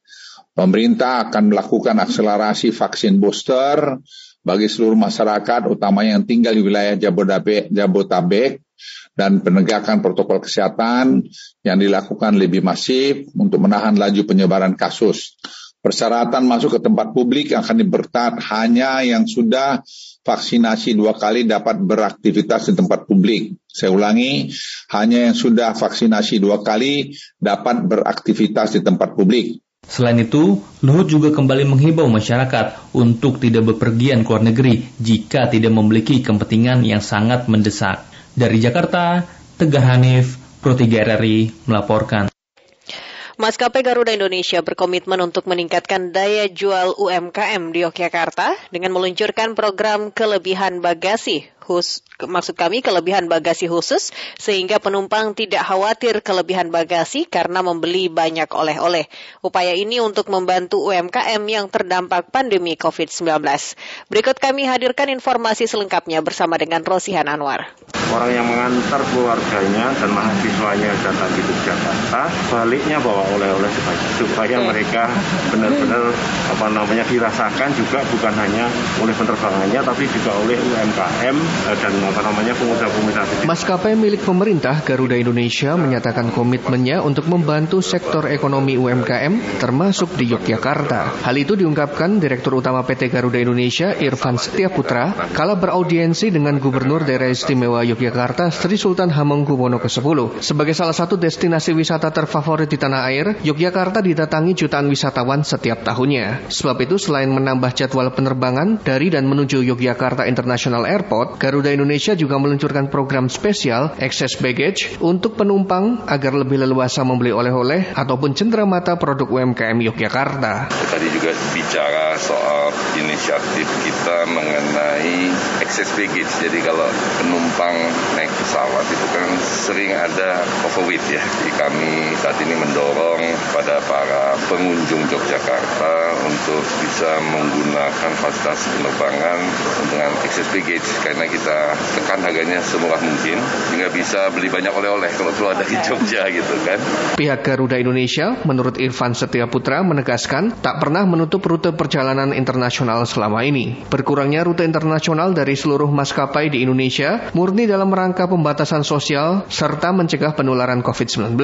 Pemerintah akan melakukan akselerasi vaksin booster bagi seluruh masyarakat, utamanya yang tinggal di wilayah Jabodetabek, Jabodetabek dan penegakan protokol kesehatan yang dilakukan lebih masif untuk menahan laju penyebaran kasus. Persyaratan masuk ke tempat publik akan diperketat hanya yang sudah vaksinasi dua kali dapat beraktivitas di tempat publik. Saya ulangi, hanya yang sudah vaksinasi dua kali dapat beraktivitas di tempat publik. Selain itu, Luhut juga kembali menghimbau masyarakat untuk tidak bepergian ke luar negeri jika tidak memiliki kepentingan yang sangat mendesak. Dari Jakarta, Tegar Hanif, Pro 3 RRI melaporkan. Maskapai Garuda Indonesia berkomitmen untuk meningkatkan daya jual UMKM di Yogyakarta dengan meluncurkan program kelebihan bagasi maksud kami kelebihan bagasi khusus sehingga penumpang tidak khawatir kelebihan bagasi karena membeli banyak oleh-oleh. Upaya ini untuk membantu UMKM yang terdampak pandemi COVID-19. Berikut kami hadirkan informasi selengkapnya bersama dengan Rosihan Anwar. Orang yang mengantar keluarganya dan mahasiswanya datang di Jakarta, baliknya bawa oleh-oleh supaya, supaya mereka benar-benar apa namanya dirasakan juga bukan hanya oleh penerbangannya tapi juga oleh UMKM Eh, dan apa namanya pengusaha-pengusaha Maskapai milik pemerintah Garuda Indonesia menyatakan komitmennya untuk membantu sektor ekonomi UMKM termasuk di Yogyakarta. Hal itu diungkapkan Direktur Utama PT Garuda Indonesia Irfan Setiaputra kala beraudiensi dengan Gubernur Daerah Istimewa Yogyakarta Sri Sultan Hamengkubuwono ke-10. Sebagai salah satu destinasi wisata terfavorit di tanah air, Yogyakarta didatangi jutaan wisatawan setiap tahunnya. Sebab itu selain menambah jadwal penerbangan dari dan menuju Yogyakarta International Airport, Garuda Indonesia juga meluncurkan program spesial Excess Baggage untuk penumpang agar lebih leluasa membeli oleh-oleh ataupun cenderamata produk UMKM Yogyakarta. Tadi juga bicara soal inisiatif kita mengenai excess baggage. Jadi kalau penumpang pesawat itu kan sering ada overweight ya. Jadi kami saat ini mendorong pada para pengunjung Yogyakarta untuk bisa menggunakan fasilitas penerbangan dengan excess baggage karena kita tekan harganya semurah mungkin sehingga bisa beli banyak oleh-oleh kalau keluar dari Jogja gitu kan. Pihak Garuda Indonesia menurut Irfan Setiaputra menegaskan tak pernah menutup rute perjalanan internasional selama ini. Berkurangnya rute internasional dari seluruh maskapai di Indonesia murni dalam rangka pembatasan sosial serta mencegah penularan COVID-19.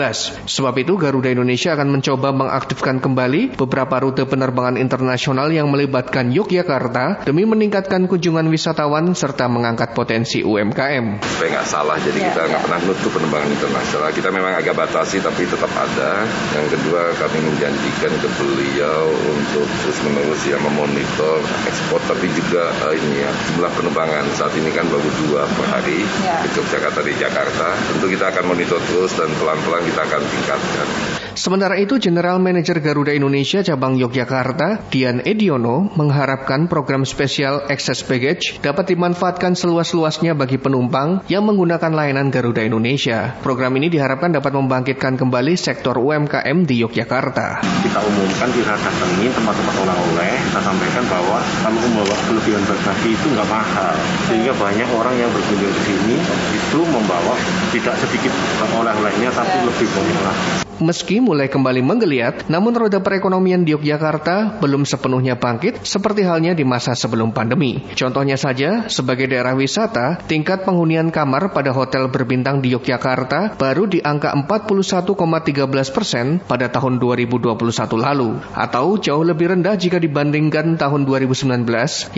Sebab itu Garuda Indonesia akan mencoba mengaktifkan kembali beberapa rute penerbangan internasional yang melibatkan Yogyakarta demi meningkatkan kunjungan wisatawan serta mengangkat potensi UMKM. Supaya nggak salah, jadi ya, kita nggak ya. pernah nutup penerbangan internasional. Kita memang agak batasi, tapi tetap ada. Yang kedua, kami menjanjikan ke beliau untuk terus-menerus ya memonitor ekspor, tapi juga uh, ini ya jumlah penerbangan saat ini kan baru dua per hari ya. ke Yogyakarta di Jakarta. Tentu kita akan monitor terus dan pelan-pelan kita akan tingkatkan. Sementara itu, General Manager Garuda Indonesia cabang Yogyakarta, Dian Ediono, mengharapkan program spesial Access Baggage dapat dimanfaatkan seluas-luasnya bagi penumpang yang menggunakan layanan Garuda Indonesia. Program ini diharapkan dapat membangkitkan kembali sektor UMKM di Yogyakarta. Kita umumkan, kita datangin tempat-tempat oleh-oleh, kita sampaikan bahwa kalau membawa kelebihan bagasi itu nggak mahal. Sehingga banyak orang yang berkunjung ke sini itu membawa tidak sedikit oleh-olehnya, tapi lebih banyak lagi. Meski mulai kembali menggeliat, namun roda perekonomian di Yogyakarta belum sepenuhnya bangkit seperti halnya di masa sebelum pandemi. Contohnya saja, sebagai daerah wisata, tingkat penghunian kamar pada hotel berbintang di Yogyakarta baru di angka 41,13 persen pada tahun 2021 lalu, atau jauh lebih rendah jika dibandingkan tahun 2019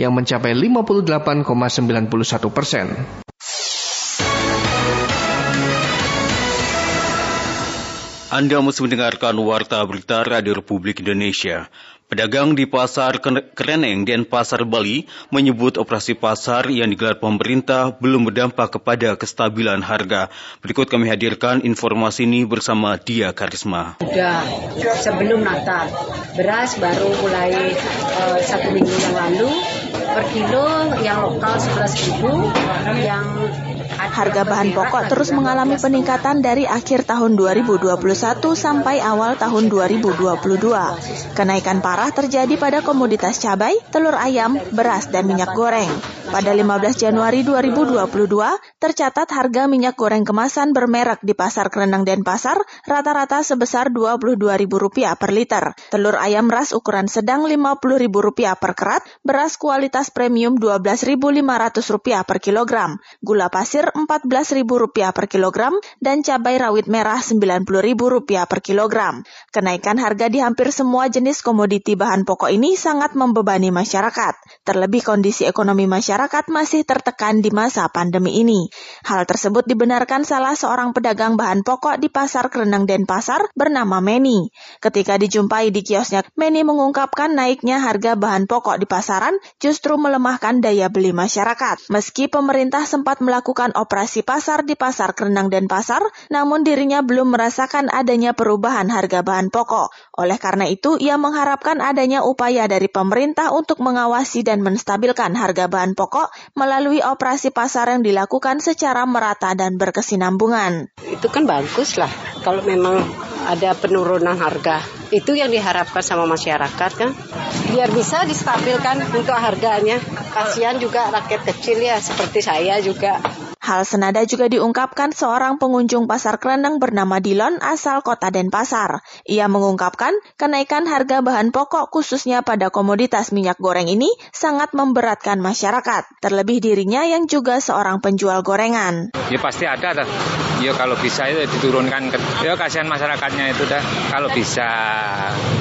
yang mencapai 58,91 persen. Anda masih mendengarkan Warta Berita Radio Republik Indonesia. Pedagang di Pasar Kereneng dan Pasar Bali menyebut operasi pasar yang digelar pemerintah belum berdampak kepada kestabilan harga. Berikut kami hadirkan informasi ini bersama Dia Karisma. Sudah sebelum Natal, beras baru mulai uh, satu minggu yang lalu per kilo, yang lokal 11.000, yang Harga bahan pokok terus mengalami peningkatan dari akhir tahun 2021 sampai awal tahun 2022. Kenaikan parah terjadi pada komoditas cabai, telur ayam, beras, dan minyak goreng. Pada 15 Januari 2022, tercatat harga minyak goreng kemasan bermerek di Pasar Kerenang Denpasar rata-rata sebesar Rp22.000 per liter. Telur ayam ras ukuran sedang Rp50.000 per kerat, beras kualitas premium Rp12.500 per kilogram, gula pasir Rp14.000 per kilogram, dan cabai rawit merah Rp90.000 per kilogram. Kenaikan harga di hampir semua jenis komoditi bahan pokok ini sangat membebani masyarakat. Terlebih kondisi ekonomi masyarakat masih tertekan di masa pandemi ini. Hal tersebut dibenarkan salah seorang pedagang bahan pokok di Pasar Kerenang Denpasar bernama Meni. Ketika dijumpai di kiosnya, Meni mengungkapkan naiknya harga bahan pokok di pasaran justru melemahkan daya beli masyarakat. Meski pemerintah sempat melakukan operasi pasar di Pasar Kerenang Denpasar, namun dirinya belum merasakan adanya perubahan harga bahan pokok. Oleh karena itu, ia mengharapkan adanya upaya dari pemerintah untuk mengawasi dan menstabilkan harga bahan pokok melalui operasi pasar yang dilakukan secara merata dan berkesinambungan. Itu kan bagus lah kalau memang ada penurunan harga. Itu yang diharapkan sama masyarakat kan. Biar bisa distabilkan untuk harganya. Kasihan juga rakyat kecil ya seperti saya juga. Hal senada juga diungkapkan seorang pengunjung pasar kerenang bernama Dilon asal kota Denpasar. Ia mengungkapkan kenaikan harga bahan pokok khususnya pada komoditas minyak goreng ini sangat memberatkan masyarakat. Terlebih dirinya yang juga seorang penjual gorengan. Ya pasti ada. Ya kalau bisa itu diturunkan. Ke, ya kasihan masyarakatnya itu dah. Kalau bisa.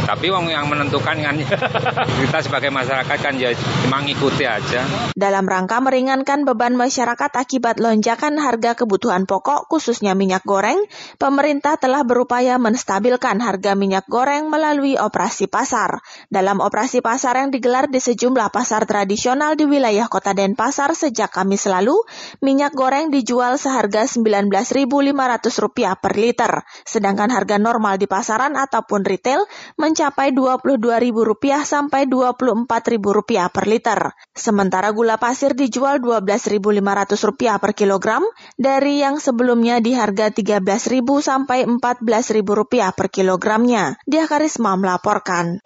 Tapi wong yang menentukan kan kita sebagai masyarakat kan ya mengikuti aja. Dalam rangka meringankan beban masyarakat akibat lonjakan lonjakan harga kebutuhan pokok khususnya minyak goreng, pemerintah telah berupaya menstabilkan harga minyak goreng melalui operasi pasar. Dalam operasi pasar yang digelar di sejumlah pasar tradisional di wilayah Kota Denpasar sejak Kamis lalu, minyak goreng dijual seharga Rp19.500 per liter, sedangkan harga normal di pasaran ataupun retail mencapai Rp22.000 sampai Rp24.000 per liter. Sementara gula pasir dijual Rp12.500 per kilogram dari yang sebelumnya di harga Rp13.000 sampai Rp14.000 per kilogramnya. Dia Karisma melaporkan.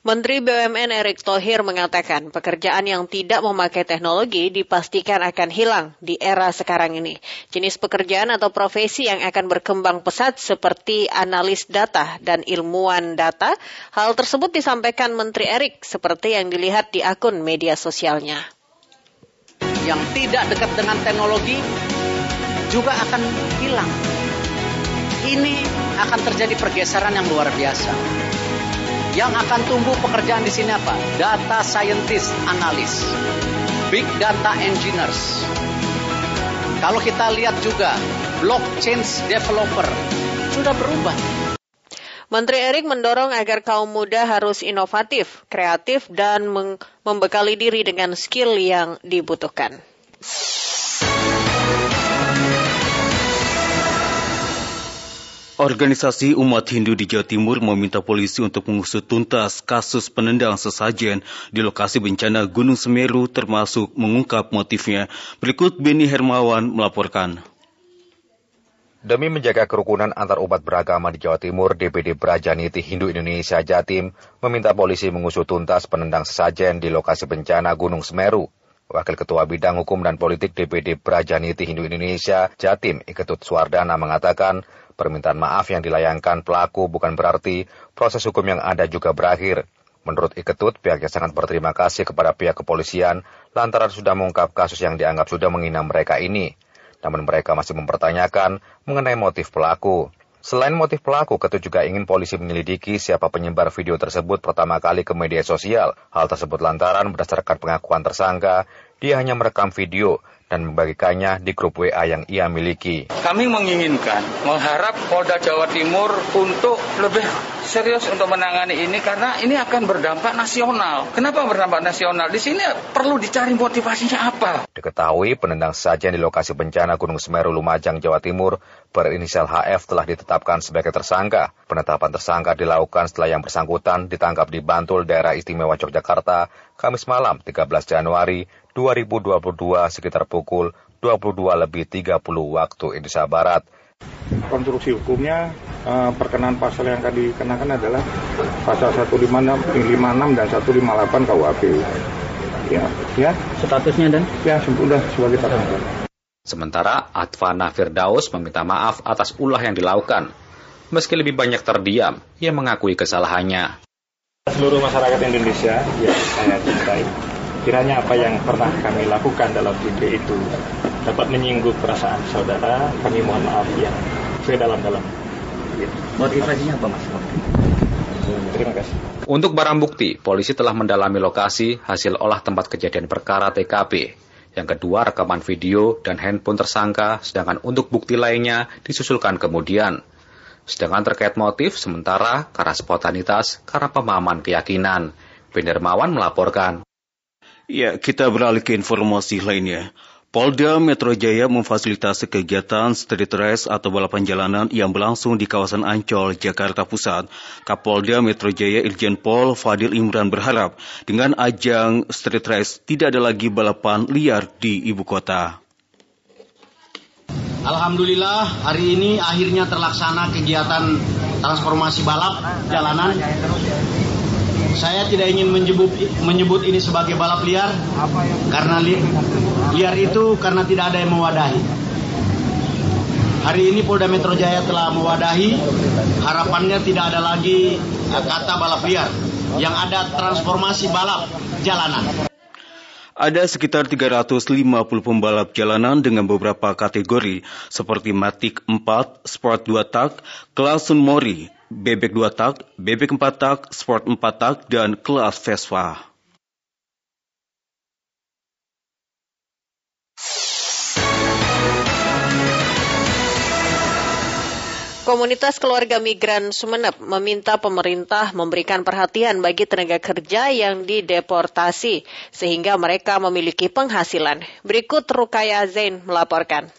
Menteri BUMN Erick Thohir mengatakan pekerjaan yang tidak memakai teknologi dipastikan akan hilang di era sekarang ini. Jenis pekerjaan atau profesi yang akan berkembang pesat seperti analis data dan ilmuwan data, hal tersebut disampaikan Menteri Erick seperti yang dilihat di akun media sosialnya yang tidak dekat dengan teknologi juga akan hilang. Ini akan terjadi pergeseran yang luar biasa. Yang akan tumbuh pekerjaan di sini apa? Data scientist, analis, big data engineers. Kalau kita lihat juga blockchain developer sudah berubah Menteri Erik mendorong agar kaum muda harus inovatif, kreatif, dan membekali diri dengan skill yang dibutuhkan. Organisasi umat Hindu di Jawa Timur meminta polisi untuk mengusut tuntas kasus penendang sesajen di lokasi bencana Gunung Semeru termasuk mengungkap motifnya. Berikut Beni Hermawan melaporkan. Demi menjaga kerukunan antar umat beragama di Jawa Timur, DPD Brajaniti Hindu Indonesia Jatim meminta polisi mengusut tuntas penendang sesajen di lokasi bencana Gunung Semeru. Wakil Ketua Bidang Hukum dan Politik DPD Brajaniti Hindu Indonesia Jatim Iketut Suardana mengatakan permintaan maaf yang dilayangkan pelaku bukan berarti proses hukum yang ada juga berakhir. Menurut Iketut, pihaknya sangat berterima kasih kepada pihak kepolisian lantaran sudah mengungkap kasus yang dianggap sudah menghina mereka ini namun mereka masih mempertanyakan mengenai motif pelaku. Selain motif pelaku, Ketut juga ingin polisi menyelidiki siapa penyebar video tersebut pertama kali ke media sosial. Hal tersebut lantaran berdasarkan pengakuan tersangka, dia hanya merekam video dan membagikannya di grup WA yang ia miliki. Kami menginginkan, mengharap Polda Jawa Timur untuk lebih serius untuk menangani ini karena ini akan berdampak nasional. Kenapa berdampak nasional? Di sini perlu dicari motivasinya apa. Diketahui penendang saja di lokasi bencana Gunung Semeru Lumajang, Jawa Timur berinisial HF telah ditetapkan sebagai tersangka. Penetapan tersangka dilakukan setelah yang bersangkutan ditangkap di Bantul, daerah istimewa Yogyakarta, Kamis malam 13 Januari 2022 sekitar pukul 22 lebih 30 waktu Indonesia Barat. Konstruksi hukumnya eh, perkenan pasal yang akan dikenakan adalah pasal 156, 56 dan 158 KUHP. Ya, ya. Statusnya dan? Ya, sudah sebagai tersangka. Sementara Advana Firdaus meminta maaf atas ulah yang dilakukan. Meski lebih banyak terdiam, ia mengakui kesalahannya. Seluruh masyarakat Indonesia yang saya cintai, kiranya apa yang pernah kami lakukan dalam video itu dapat menyinggung perasaan saudara, kami mohon maaf yang sedalam-dalam. Motivasinya apa mas? Terima kasih. Untuk barang bukti, polisi telah mendalami lokasi hasil olah tempat kejadian perkara TKP. Yang kedua, rekaman video dan handphone tersangka, sedangkan untuk bukti lainnya disusulkan kemudian. Sedangkan terkait motif, sementara karena spontanitas, karena pemahaman keyakinan. Bendermawan melaporkan. Ya, kita beralih ke informasi lainnya. Polda Metro Jaya memfasilitasi kegiatan street race atau balapan jalanan yang berlangsung di kawasan Ancol, Jakarta Pusat. Kapolda Metro Jaya Irjen Pol Fadil Imran berharap dengan ajang street race tidak ada lagi balapan liar di ibu kota. Alhamdulillah hari ini akhirnya terlaksana kegiatan transformasi balap jalanan. Saya tidak ingin menyebut, menyebut ini sebagai balap liar karena li, liar itu karena tidak ada yang mewadahi. Hari ini Polda Metro Jaya telah mewadahi, harapannya tidak ada lagi kata balap liar, yang ada transformasi balap jalanan. Ada sekitar 350 pembalap jalanan dengan beberapa kategori seperti Matic 4, Sport 2 tak, kelas Sunmori, bebek 2 tak, bebek 4 tak, Sport 4 tak, dan kelas Vespa. Komunitas keluarga migran Sumeneb meminta pemerintah memberikan perhatian bagi tenaga kerja yang dideportasi sehingga mereka memiliki penghasilan. Berikut Rukaya Zain melaporkan.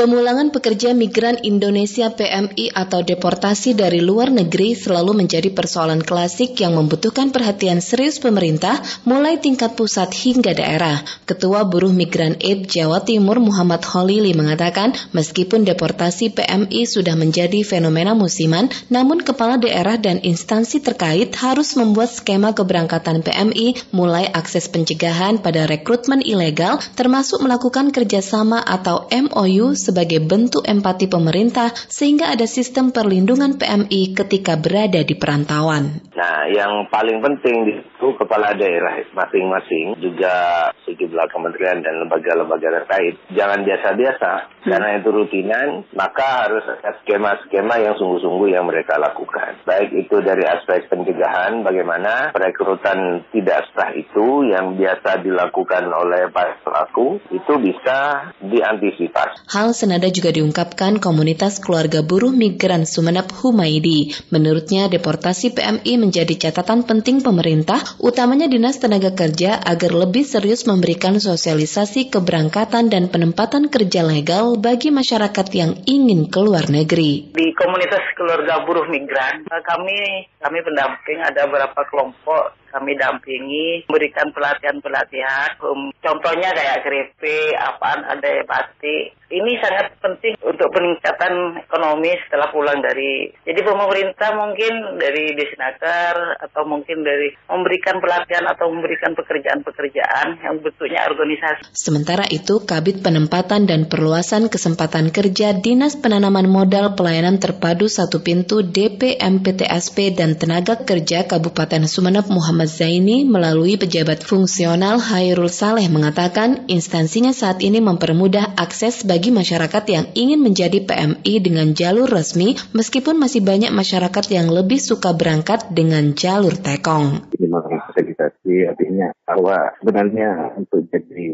Pemulangan pekerja migran Indonesia PMI atau deportasi dari luar negeri selalu menjadi persoalan klasik yang membutuhkan perhatian serius pemerintah mulai tingkat pusat hingga daerah. Ketua Buruh Migran Aid Jawa Timur Muhammad Holili mengatakan meskipun deportasi PMI sudah menjadi fenomena musiman, namun kepala daerah dan instansi terkait harus membuat skema keberangkatan PMI mulai akses pencegahan pada rekrutmen ilegal termasuk melakukan kerjasama atau MOU sebagai bentuk empati pemerintah sehingga ada sistem perlindungan PMI ketika berada di perantauan. Nah, yang paling penting itu kepala daerah masing-masing juga sejumlah kementerian dan lembaga-lembaga terkait jangan biasa-biasa hmm. karena itu rutinan maka harus ada skema-skema yang sungguh-sungguh yang mereka lakukan. Baik itu dari aspek pencegahan bagaimana perekrutan tidak sah itu yang biasa dilakukan oleh para pelaku itu bisa diantisipasi. Hal senada juga diungkapkan komunitas keluarga buruh migran Sumeneb Humaidi. Menurutnya deportasi PMI menjadi catatan penting pemerintah, utamanya Dinas Tenaga Kerja agar lebih serius memberikan sosialisasi keberangkatan dan penempatan kerja legal bagi masyarakat yang ingin keluar negeri. Di komunitas keluarga buruh migran, kami kami pendamping ada beberapa kelompok kami dampingi, memberikan pelatihan-pelatihan. Um, contohnya kayak keripik, apaan, ada batik. Ini sangat penting untuk peningkatan ekonomi setelah pulang dari. Jadi pemerintah mungkin dari desinaker atau mungkin dari memberikan pelatihan atau memberikan pekerjaan-pekerjaan yang bentuknya organisasi. Sementara itu, Kabit Penempatan dan Perluasan Kesempatan Kerja Dinas Penanaman Modal Pelayanan Terpadu Satu Pintu DPMPTSP dan Tenaga Kerja Kabupaten Sumeneb Muhammad Muhammad Zaini melalui pejabat fungsional Hairul Saleh mengatakan instansinya saat ini mempermudah akses bagi masyarakat yang ingin menjadi PMI dengan jalur resmi meskipun masih banyak masyarakat yang lebih suka berangkat dengan jalur tekong. Ini fasilitasi artinya bahwa sebenarnya untuk jadi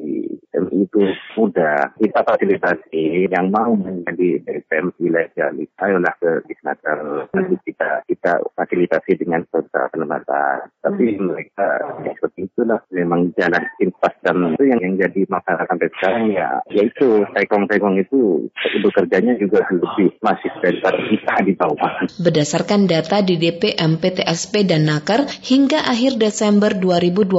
PMI itu mudah. Kita fasilitasi yang mau menjadi PMI ilegal, ayolah ke Disnaker. Nanti kita kita fasilitasi dengan serta penempatan. Tapi mereka ya, seperti itulah memang jalan impas dan itu yang, yang jadi masalah sampai sekarang ya yaitu tekong-tekong itu bekerjanya juga lebih masih daripada kita di bawah. Berdasarkan data di DP MPTSP dan Naker hingga akhir Desember 2021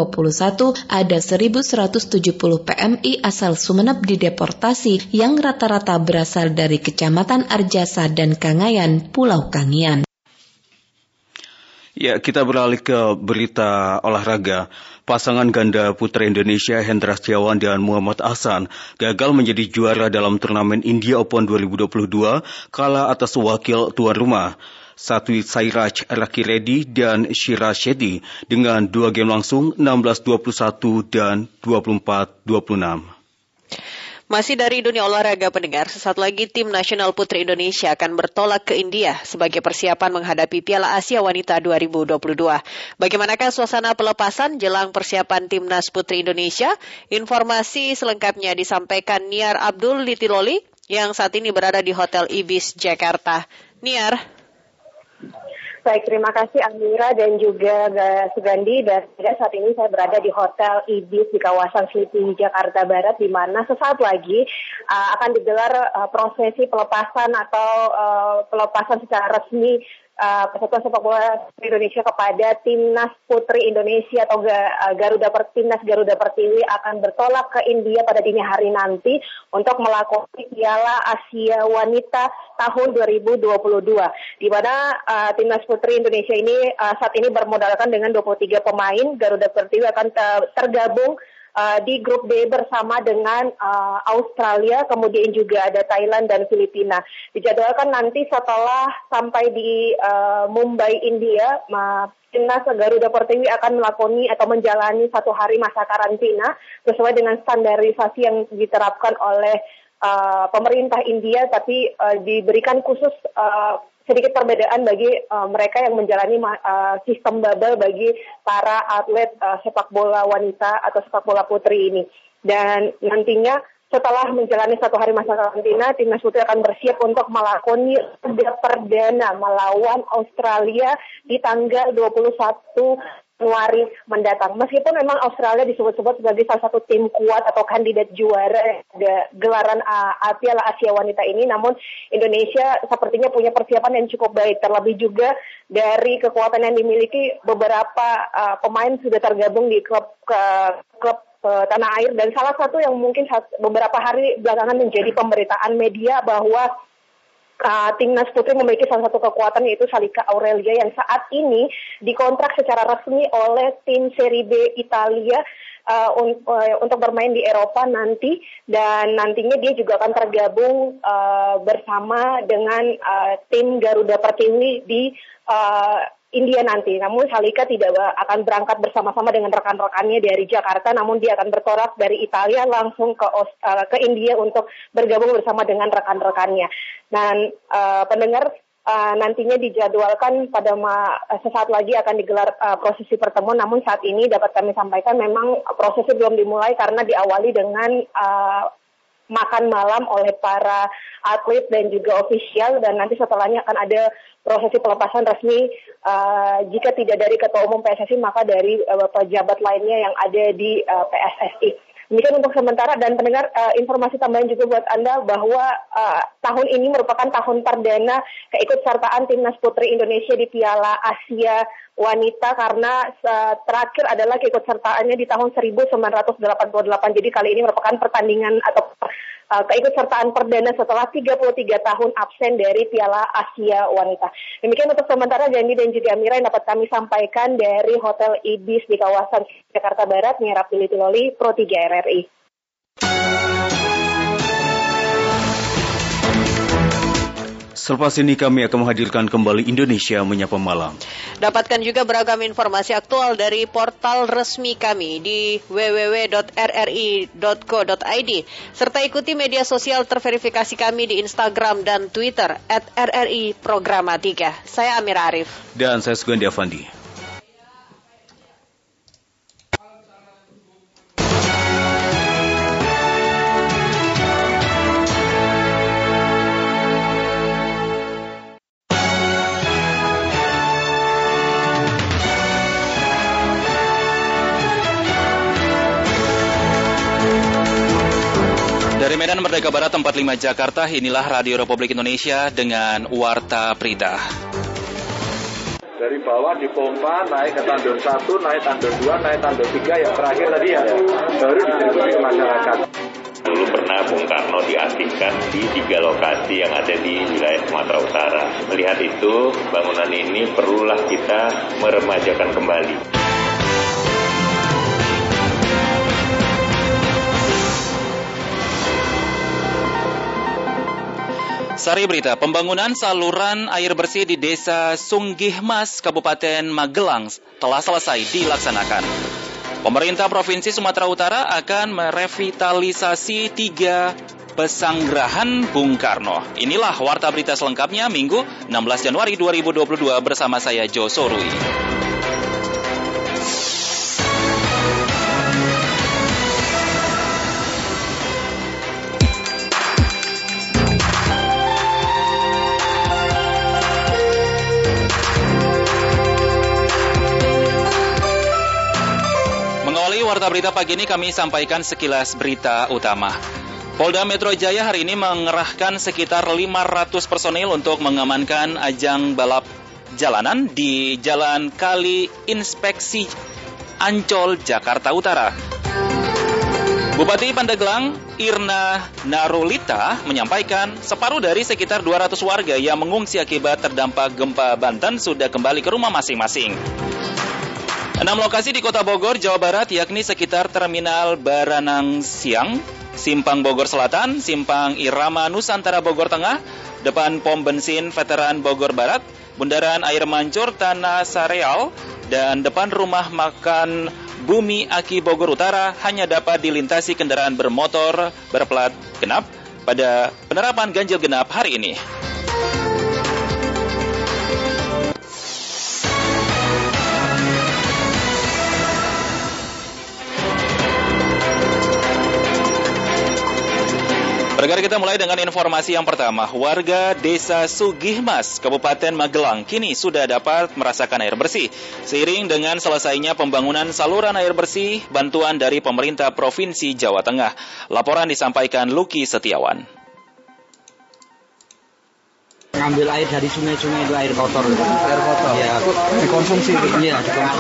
ada 1170 PMI asal Sumeneb dideportasi yang rata-rata berasal dari Kecamatan Arjasa dan Kangayan, Pulau Kangian. Ya, kita beralih ke berita olahraga. Pasangan ganda putra Indonesia Hendra Setiawan dan Muhammad Ahsan gagal menjadi juara dalam turnamen India Open 2022 kala atas wakil tuan rumah. Satwi Sairaj Reddy dan Shira Shetty dengan dua game langsung 16-21 dan 24-26. Masih dari dunia olahraga pendengar, sesaat lagi tim nasional putri Indonesia akan bertolak ke India sebagai persiapan menghadapi Piala Asia Wanita 2022. Bagaimanakah suasana pelepasan jelang persiapan timnas putri Indonesia? Informasi selengkapnya disampaikan Niar Abdul Litiloli yang saat ini berada di Hotel Ibis Jakarta. Niar. Baik, terima kasih Amira dan juga Sugandi. Dan saat ini saya berada di Hotel Ibis di kawasan Selipi, Jakarta Barat, di mana sesaat lagi uh, akan digelar uh, prosesi pelepasan atau uh, pelepasan secara resmi uh, Persatuan Sepak Bola Indonesia kepada Timnas Putri Indonesia atau uh, Garuda per, Timnas Garuda Pertiwi akan bertolak ke India pada dini hari nanti untuk melakukan Piala Asia Wanita tahun 2022 di mana uh, Timnas Putri Indonesia ini uh, saat ini bermodalkan dengan 23 pemain. Garuda Pertiwi akan tergabung uh, di grup B bersama dengan uh, Australia, kemudian juga ada Thailand dan Filipina. Dijadwalkan nanti setelah sampai di uh, Mumbai, India, timnas Garuda Pertiwi akan melakoni atau menjalani satu hari masa karantina sesuai dengan standarisasi yang diterapkan oleh uh, pemerintah India, tapi uh, diberikan khusus uh, sedikit perbedaan bagi uh, mereka yang menjalani uh, sistem bubble bagi para atlet uh, sepak bola wanita atau sepak bola putri ini. Dan nantinya setelah menjalani satu hari masa karantina, timnas putri akan bersiap untuk melakoni perdana melawan Australia di tanggal 21 Januari mendatang. Meskipun memang Australia disebut-sebut sebagai salah satu tim kuat atau kandidat juara gelaran uh, Piala Asia Wanita ini, namun Indonesia sepertinya punya persiapan yang cukup baik. Terlebih juga dari kekuatan yang dimiliki beberapa uh, pemain sudah tergabung di klub ke klub uh, tanah air dan salah satu yang mungkin beberapa hari belakangan menjadi pemberitaan media bahwa uh, timnas putri memiliki salah satu kekuatan yaitu Salika Aurelia yang saat ini dikontrak secara resmi oleh tim Serie B Italia uh, un uh, untuk bermain di Eropa nanti. Dan nantinya dia juga akan tergabung uh, bersama dengan uh, tim Garuda Pertiwi di uh, India nanti. Namun Salika tidak akan berangkat bersama-sama dengan rekan-rekannya dari Jakarta, namun dia akan bertolak dari Italia langsung ke uh, ke India untuk bergabung bersama dengan rekan-rekannya. Dan uh, pendengar uh, nantinya dijadwalkan pada ma sesaat lagi akan digelar uh, prosesi pertemuan. Namun saat ini dapat kami sampaikan memang prosesi belum dimulai karena diawali dengan uh, makan malam oleh para atlet dan juga ofisial dan nanti setelahnya akan ada prosesi pelepasan resmi uh, jika tidak dari ketua umum PSSI maka dari uh, pejabat lainnya yang ada di uh, PSSI. Demikian untuk sementara dan pendengar uh, informasi tambahan juga buat Anda bahwa uh, tahun ini merupakan tahun perdana keikutsertaan timnas putri Indonesia di Piala Asia wanita karena uh, terakhir adalah keikutsertaannya di tahun 1988. Jadi kali ini merupakan pertandingan atau uh, keikutsertaan perdana setelah 33 tahun absen dari Piala Asia Wanita. Demikian untuk sementara Janji dan juga Amira yang dapat kami sampaikan dari Hotel Ibis di kawasan Jakarta Barat, Nyerap Loli, Pro 3 RRI. Selepas ini kami akan menghadirkan kembali Indonesia Menyapa Malam. Dapatkan juga beragam informasi aktual dari portal resmi kami di www.rri.co.id serta ikuti media sosial terverifikasi kami di Instagram dan Twitter at RRI Programatika. Saya Amir Arif. Dan saya Sugandi Avandi. Medan Merdeka Barat 45 Jakarta, inilah Radio Republik Indonesia dengan Warta Prita. dari bawah dipompa naik ke tandon satu, naik tandon dua, naik tandon tiga, yang terakhir tadi ya baru distribusi ke masyarakat. Dulu pernah Bung Karno diasingkan di tiga lokasi yang ada di wilayah Sumatera Utara. Melihat itu, bangunan ini perlulah kita meremajakan kembali. Sari berita, pembangunan saluran air bersih di Desa Sunggihmas, Kabupaten Magelang telah selesai dilaksanakan. Pemerintah Provinsi Sumatera Utara akan merevitalisasi tiga pesanggerahan Bung Karno. Inilah warta berita selengkapnya Minggu 16 Januari 2022 bersama saya Jo Sorui. Warta Berita pagi ini kami sampaikan sekilas berita utama. Polda Metro Jaya hari ini mengerahkan sekitar 500 personil untuk mengamankan ajang balap jalanan di Jalan Kali Inspeksi Ancol, Jakarta Utara. Bupati Pandeglang, Irna Narulita, menyampaikan separuh dari sekitar 200 warga yang mengungsi akibat terdampak gempa Banten sudah kembali ke rumah masing-masing. Enam lokasi di Kota Bogor, Jawa Barat, yakni sekitar Terminal Baranang Siang, Simpang Bogor Selatan, Simpang Irama Nusantara Bogor Tengah, depan pom bensin Veteran Bogor Barat, Bundaran Air Mancur Tanah Sareal, dan depan rumah makan Bumi Aki Bogor Utara hanya dapat dilintasi kendaraan bermotor berplat genap pada penerapan ganjil genap hari ini. Bergerak kita mulai dengan informasi yang pertama. Warga Desa Sugihmas, Kabupaten Magelang, kini sudah dapat merasakan air bersih. Seiring dengan selesainya pembangunan saluran air bersih, bantuan dari pemerintah Provinsi Jawa Tengah. Laporan disampaikan Luki Setiawan ngambil air dari sungai-sungai itu air kotor air kotor? Ya dikonsumsi iya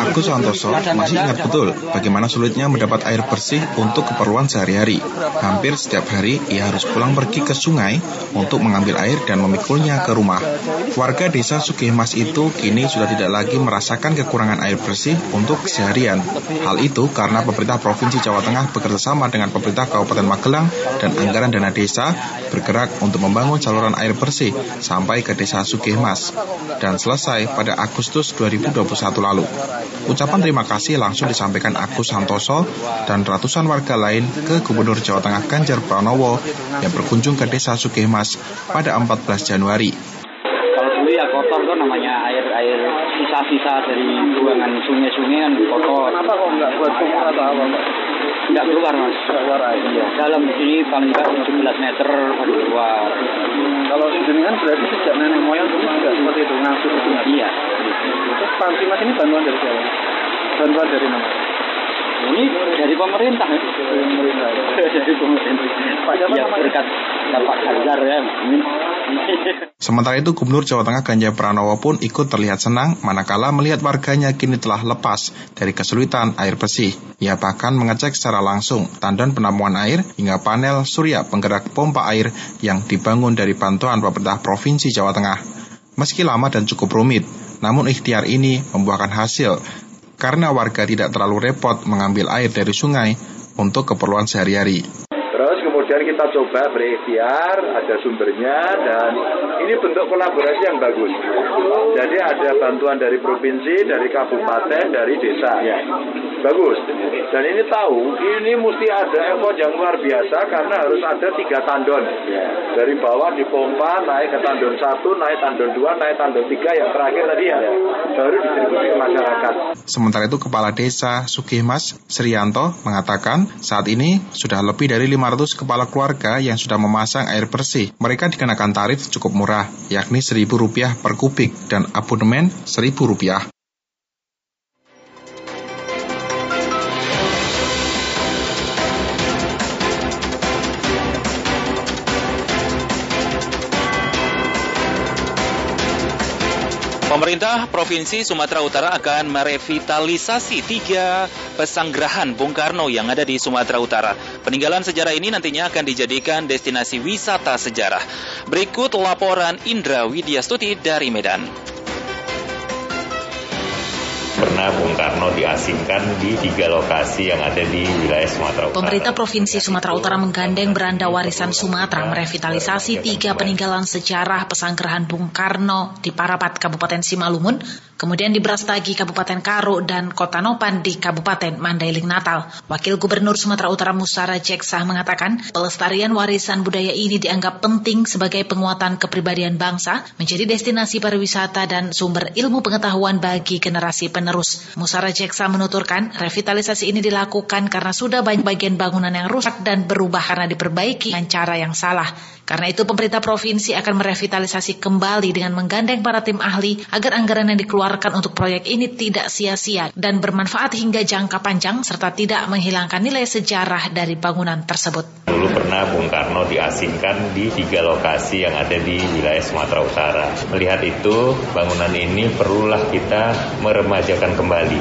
Aku Santoso masih ingat betul bagaimana sulitnya mendapat air bersih untuk keperluan sehari-hari. Hampir setiap hari ia harus pulang pergi ke sungai untuk mengambil air dan memikulnya ke rumah. Warga desa Sukihmas itu kini sudah tidak lagi merasakan kekurangan air bersih untuk keseharian hal itu karena pemerintah Provinsi Jawa Tengah bekerjasama dengan pemerintah Kabupaten Magelang dan anggaran dana desa bergerak untuk membangun saluran air bersih sampai sampai ke desa Sugihmas dan selesai pada Agustus 2021 lalu. Ucapan terima kasih langsung disampaikan Agus Santoso dan ratusan warga lain ke Gubernur Jawa Tengah Ganjar Pranowo yang berkunjung ke desa Sugihmas pada 14 Januari. Kalau dulu ya kotor tuh namanya air air sisa-sisa dari buangan sungai-sungai kan kotor. Kenapa kok nggak buat sumur atau apa, Pak? Nggak keluar, Mas. Nggak keluar air. Iya, dalam sini paling nggak 17 meter baru keluar. Kalau jenengan berarti sejak nenek moyang dulu juga seperti itu, ngasuh itu. Iya. Terus panti Mas ini bantuan dari siapa? Bantuan dari mana? Ini dari pemerintah. Dari pemerintah. dari pemerintah. Pak siapa ya? Berkat Bapak Ganjar ya. Sementara itu Gubernur Jawa Tengah Ganjar Pranowo pun ikut terlihat senang manakala melihat warganya kini telah lepas dari kesulitan air bersih. Ia bahkan mengecek secara langsung tandon penampungan air hingga panel surya penggerak pompa air yang dibangun dari bantuan pemerintah Provinsi Jawa Tengah. Meski lama dan cukup rumit, namun ikhtiar ini membuahkan hasil karena warga tidak terlalu repot mengambil air dari sungai untuk keperluan sehari-hari kemudian kita coba berikhtiar, ada sumbernya, dan ini bentuk kolaborasi yang bagus. Jadi ada bantuan dari provinsi, dari kabupaten, dari desa. Ya. Bagus. Dan ini tahu, ini mesti ada effort yang luar biasa karena harus ada tiga tandon. Dari bawah dipompa, naik ke tandon satu, naik tandon dua, naik tandon tiga, yang terakhir tadi ya, baru distribusi ke masyarakat. Sementara itu Kepala Desa Sukimas Srianto mengatakan saat ini sudah lebih dari 500 kepala kepala keluarga yang sudah memasang air bersih. Mereka dikenakan tarif cukup murah, yakni Rp1.000 per kubik dan abonemen Rp1.000. Pemerintah Provinsi Sumatera Utara akan merevitalisasi tiga pesanggerahan Bung Karno yang ada di Sumatera Utara. Peninggalan sejarah ini nantinya akan dijadikan destinasi wisata sejarah. Berikut laporan Indra Widyastuti dari Medan pernah Bung Karno diasingkan di tiga lokasi yang ada di wilayah Sumatera Utara. Pemerintah Provinsi Sumatera Utara menggandeng beranda warisan Sumatera merevitalisasi tiga peninggalan sejarah pesanggerahan Bung Karno di Parapat, Kabupaten Simalungun, kemudian di Brastagi, Kabupaten Karo, dan Kota Nopan di Kabupaten Mandailing Natal. Wakil Gubernur Sumatera Utara Musara Jeksah mengatakan, pelestarian warisan budaya ini dianggap penting sebagai penguatan kepribadian bangsa, menjadi destinasi pariwisata dan sumber ilmu pengetahuan bagi generasi penerus. Musara Jeksa menuturkan, revitalisasi ini dilakukan karena sudah banyak bagian bangunan yang rusak dan berubah karena diperbaiki dengan cara yang salah. Karena itu pemerintah provinsi akan merevitalisasi kembali dengan menggandeng para tim ahli agar anggaran yang dikeluarkan untuk proyek ini tidak sia-sia dan bermanfaat hingga jangka panjang serta tidak menghilangkan nilai sejarah dari bangunan tersebut. Dulu pernah Bung Karno diasingkan di tiga lokasi yang ada di wilayah Sumatera Utara. Melihat itu, bangunan ini perlulah kita meremajakan kembali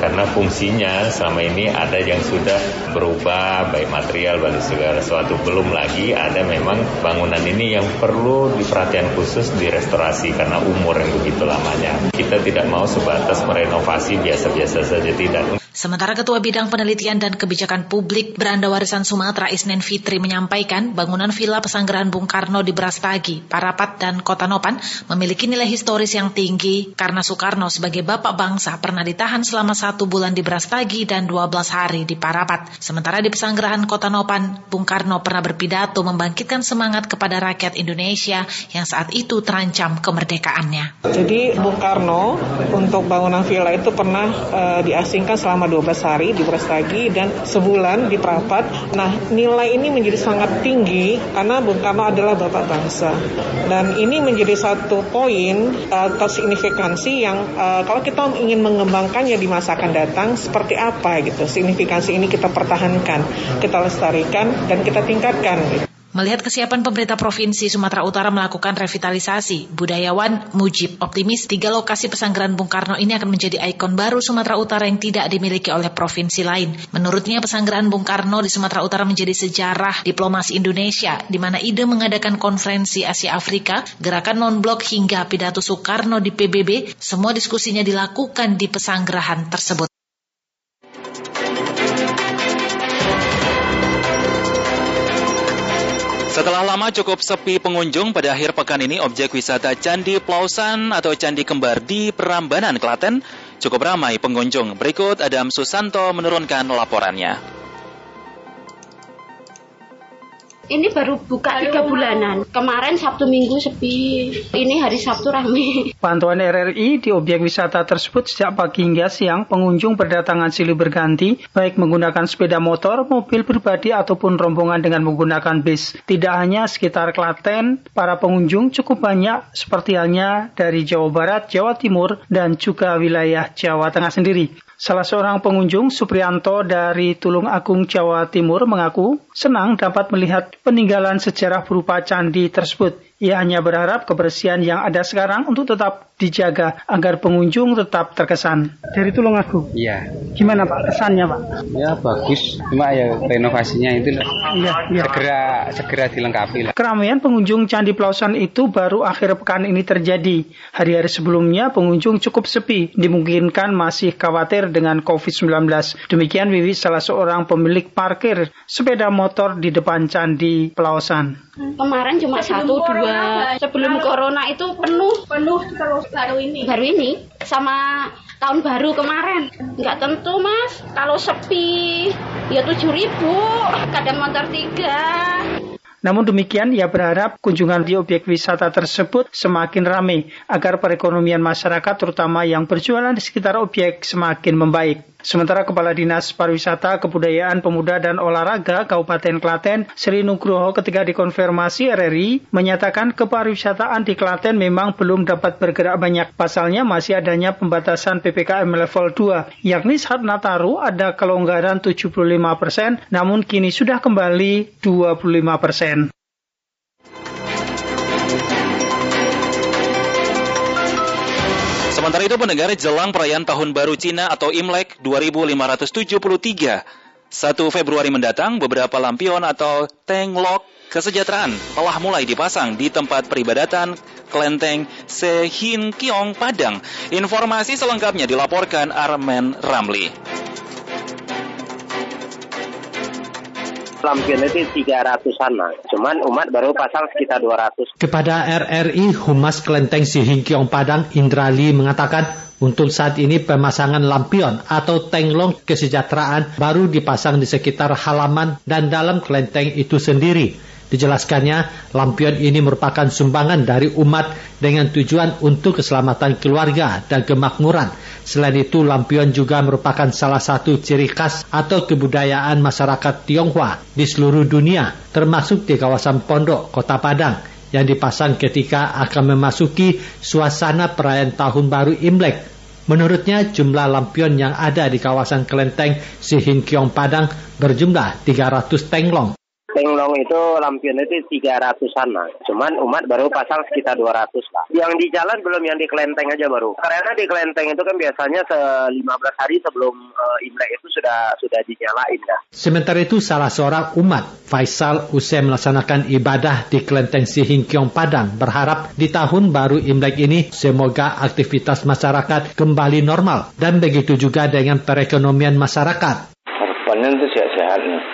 karena fungsinya selama ini ada yang sudah berubah baik material baik segala sesuatu belum lagi ada memang bangunan ini yang perlu diperhatian khusus direstorasi karena umur yang begitu lamanya. Kita tidak mau sebatas merenovasi biasa-biasa saja tidak. Sementara Ketua Bidang Penelitian dan Kebijakan Publik Beranda Warisan Sumatera Isnen Fitri menyampaikan bangunan Villa Pesanggerahan Bung Karno di Brastagi, Parapat, dan Kota Nopan memiliki nilai historis yang tinggi karena Soekarno sebagai bapak bangsa pernah ditahan selama satu bulan di Brastagi dan 12 hari di Parapat. Sementara di Pesanggerahan Kota Nopan, Bung Karno pernah berpidato membangkitkan semangat kepada rakyat Indonesia yang saat itu terancam kemerdekaannya. Jadi Bung Karno untuk bangunan villa itu pernah uh, diasingkan selama 12 hari di Brastagi dan sebulan di Prapat. Nah, nilai ini menjadi sangat tinggi karena Bung Karno adalah bapak bangsa. Dan ini menjadi satu poin uh, atau signifikansi yang uh, kalau kita ingin mengembangkannya di masa akan datang seperti apa gitu. Signifikansi ini kita pertahankan, kita lestarikan dan kita tingkatkan. Gitu. Melihat kesiapan pemerintah Provinsi Sumatera Utara melakukan revitalisasi, budayawan Mujib optimis tiga lokasi pesanggeran Bung Karno ini akan menjadi ikon baru Sumatera Utara yang tidak dimiliki oleh provinsi lain. Menurutnya pesanggeran Bung Karno di Sumatera Utara menjadi sejarah diplomasi Indonesia, di mana ide mengadakan konferensi Asia Afrika, gerakan non-blok hingga pidato Soekarno di PBB, semua diskusinya dilakukan di pesanggerahan tersebut. Setelah lama cukup sepi pengunjung pada akhir pekan ini objek wisata Candi Plausan atau Candi Kembar di Perambanan, Klaten cukup ramai pengunjung. Berikut Adam Susanto menurunkan laporannya. Ini baru buka tiga bulanan. Kemarin Sabtu Minggu sepi. Ini hari Sabtu rame. Pantauan RRI di objek wisata tersebut sejak pagi hingga siang pengunjung berdatangan silih berganti, baik menggunakan sepeda motor, mobil pribadi ataupun rombongan dengan menggunakan bis. Tidak hanya sekitar Klaten, para pengunjung cukup banyak seperti halnya dari Jawa Barat, Jawa Timur, dan juga wilayah Jawa Tengah sendiri. Salah seorang pengunjung, Suprianto dari Tulung Agung, Jawa Timur, mengaku senang dapat melihat peninggalan sejarah berupa candi tersebut. Ia hanya berharap kebersihan yang ada sekarang untuk tetap dijaga agar pengunjung tetap terkesan. Dari Tulungagung? Iya. Gimana Pak kesannya Pak? Ya bagus, cuma ya renovasinya itu iya, iya. segera segera dilengkapi lah. Keramaian pengunjung Candi Plausan itu baru akhir pekan ini terjadi. Hari-hari sebelumnya pengunjung cukup sepi, dimungkinkan masih khawatir dengan COVID-19. Demikian Wiwi salah seorang pemilik parkir sepeda motor di depan Candi Plausan. Kemarin cuma satu dua sebelum corona itu penuh. Penuh terus. Baru ini. Baru ini sama tahun baru kemarin. Nggak tentu mas. Kalau sepi ya tujuh ribu. Kadang motor tiga. Namun demikian, ia berharap kunjungan di objek wisata tersebut semakin ramai agar perekonomian masyarakat terutama yang berjualan di sekitar objek semakin membaik. Sementara Kepala Dinas Pariwisata, Kebudayaan, Pemuda, dan Olahraga Kabupaten Klaten, Sri Nugroho ketika dikonfirmasi RRI, menyatakan kepariwisataan di Klaten memang belum dapat bergerak banyak. Pasalnya masih adanya pembatasan PPKM level 2, yakni saat Nataru ada kelonggaran 75 persen, namun kini sudah kembali 25 persen. Sementara itu pendengar jelang perayaan Tahun Baru Cina atau Imlek 2573 1 Februari mendatang, beberapa lampion atau tenglok kesejahteraan telah mulai dipasang di tempat peribadatan Kelenteng Sehin Kiong Padang. Informasi selengkapnya dilaporkan Armen Ramli. Lampion itu 300-an lah. Cuman umat baru pasang sekitar 200. Kepada RRI, Humas Kelenteng Sihingkiong Padang, Indrali mengatakan untuk saat ini pemasangan lampion atau tenglong kesejahteraan baru dipasang di sekitar halaman dan dalam kelenteng itu sendiri. Dijelaskannya, lampion ini merupakan sumbangan dari umat dengan tujuan untuk keselamatan keluarga dan kemakmuran. Selain itu, lampion juga merupakan salah satu ciri khas atau kebudayaan masyarakat Tionghoa di seluruh dunia, termasuk di kawasan Pondok, Kota Padang, yang dipasang ketika akan memasuki suasana perayaan Tahun Baru Imlek Menurutnya jumlah lampion yang ada di kawasan kelenteng Sihin Kiong Padang berjumlah 300 tenglong. Tenglong itu lampion itu 300-an lah. Cuman umat baru pasang sekitar 200 lah. Yang di jalan belum yang di kelenteng aja baru. Karena di kelenteng itu kan biasanya se 15 hari sebelum uh, Imlek itu sudah sudah dinyalain dah. Sementara itu salah seorang umat, Faisal usai melaksanakan ibadah di kelenteng Sihingkiong Padang berharap di tahun baru Imlek ini semoga aktivitas masyarakat kembali normal dan begitu juga dengan perekonomian masyarakat. Harapannya itu sehat-sehat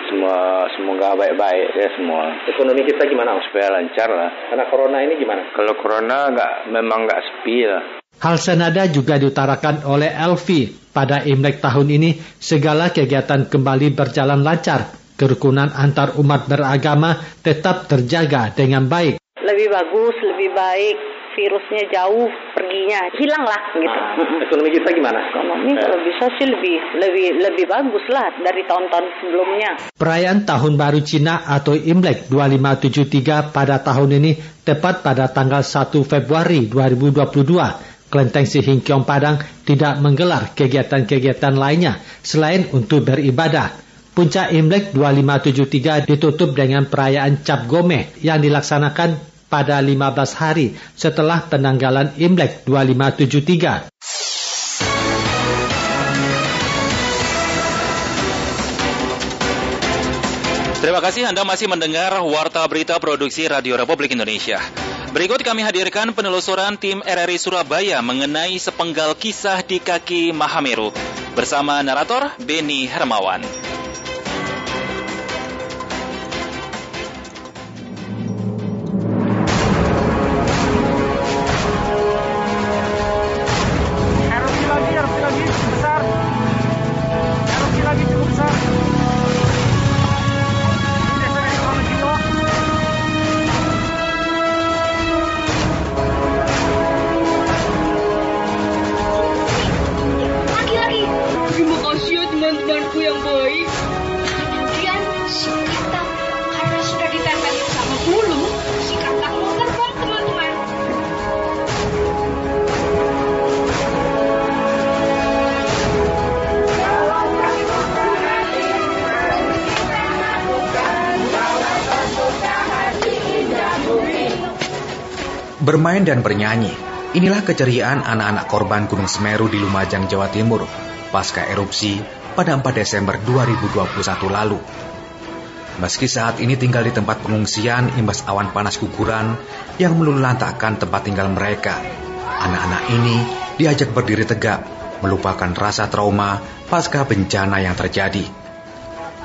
semoga baik-baik ya semua. Ekonomi kita gimana? Supaya lancar lah. Karena corona ini gimana? Kalau corona nggak memang nggak sepi lah. Hal senada juga diutarakan oleh Elvi. Pada Imlek tahun ini, segala kegiatan kembali berjalan lancar. Kerukunan antar umat beragama tetap terjaga dengan baik. Lebih bagus, lebih baik, virusnya jauh perginya hilang lah gitu. Ah, ekonomi kita gimana? Ekonomi kalau bisa sih lebih lebih lebih bagus lah dari tahun-tahun sebelumnya. Perayaan Tahun Baru Cina atau Imlek 2573 pada tahun ini tepat pada tanggal 1 Februari 2022. Kelenteng Sihingkiong Padang tidak menggelar kegiatan-kegiatan lainnya selain untuk beribadah. Puncak Imlek 2573 ditutup dengan perayaan Cap Gomeh yang dilaksanakan pada 15 hari setelah penanggalan Imlek 2573. Terima kasih Anda masih mendengar Warta Berita Produksi Radio Republik Indonesia. Berikut kami hadirkan penelusuran tim RRI Surabaya mengenai sepenggal kisah di kaki Mahameru bersama narator Beni Hermawan. Bermain dan bernyanyi, inilah keceriaan anak-anak korban Gunung Semeru di Lumajang, Jawa Timur, pasca erupsi pada 4 Desember 2021 lalu. Meski saat ini tinggal di tempat pengungsian imbas awan panas guguran yang meluluhlantakkan tempat tinggal mereka, anak-anak ini diajak berdiri tegak, melupakan rasa trauma pasca bencana yang terjadi.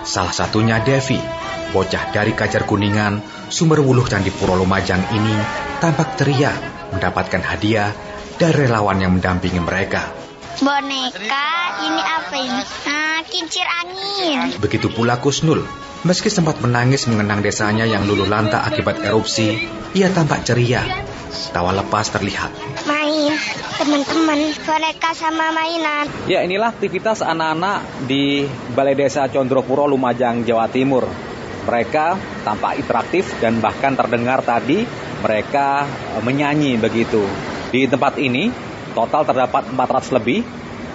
Salah satunya Devi, bocah dari Kajar Kuningan, sumber wuluh Candi Puro Lumajang ini tampak ceria mendapatkan hadiah dari relawan yang mendampingi mereka. Boneka ini apa ini? Nah, kincir angin. Begitu pula Kusnul. Meski sempat menangis mengenang desanya yang luluh lanta akibat erupsi, ia tampak ceria. Tawa lepas terlihat. Main, teman-teman, boneka sama mainan. Ya, inilah aktivitas anak-anak di Balai Desa Condropuro, Lumajang, Jawa Timur. Mereka tampak interaktif dan bahkan terdengar tadi mereka e, menyanyi begitu. Di tempat ini total terdapat 400 lebih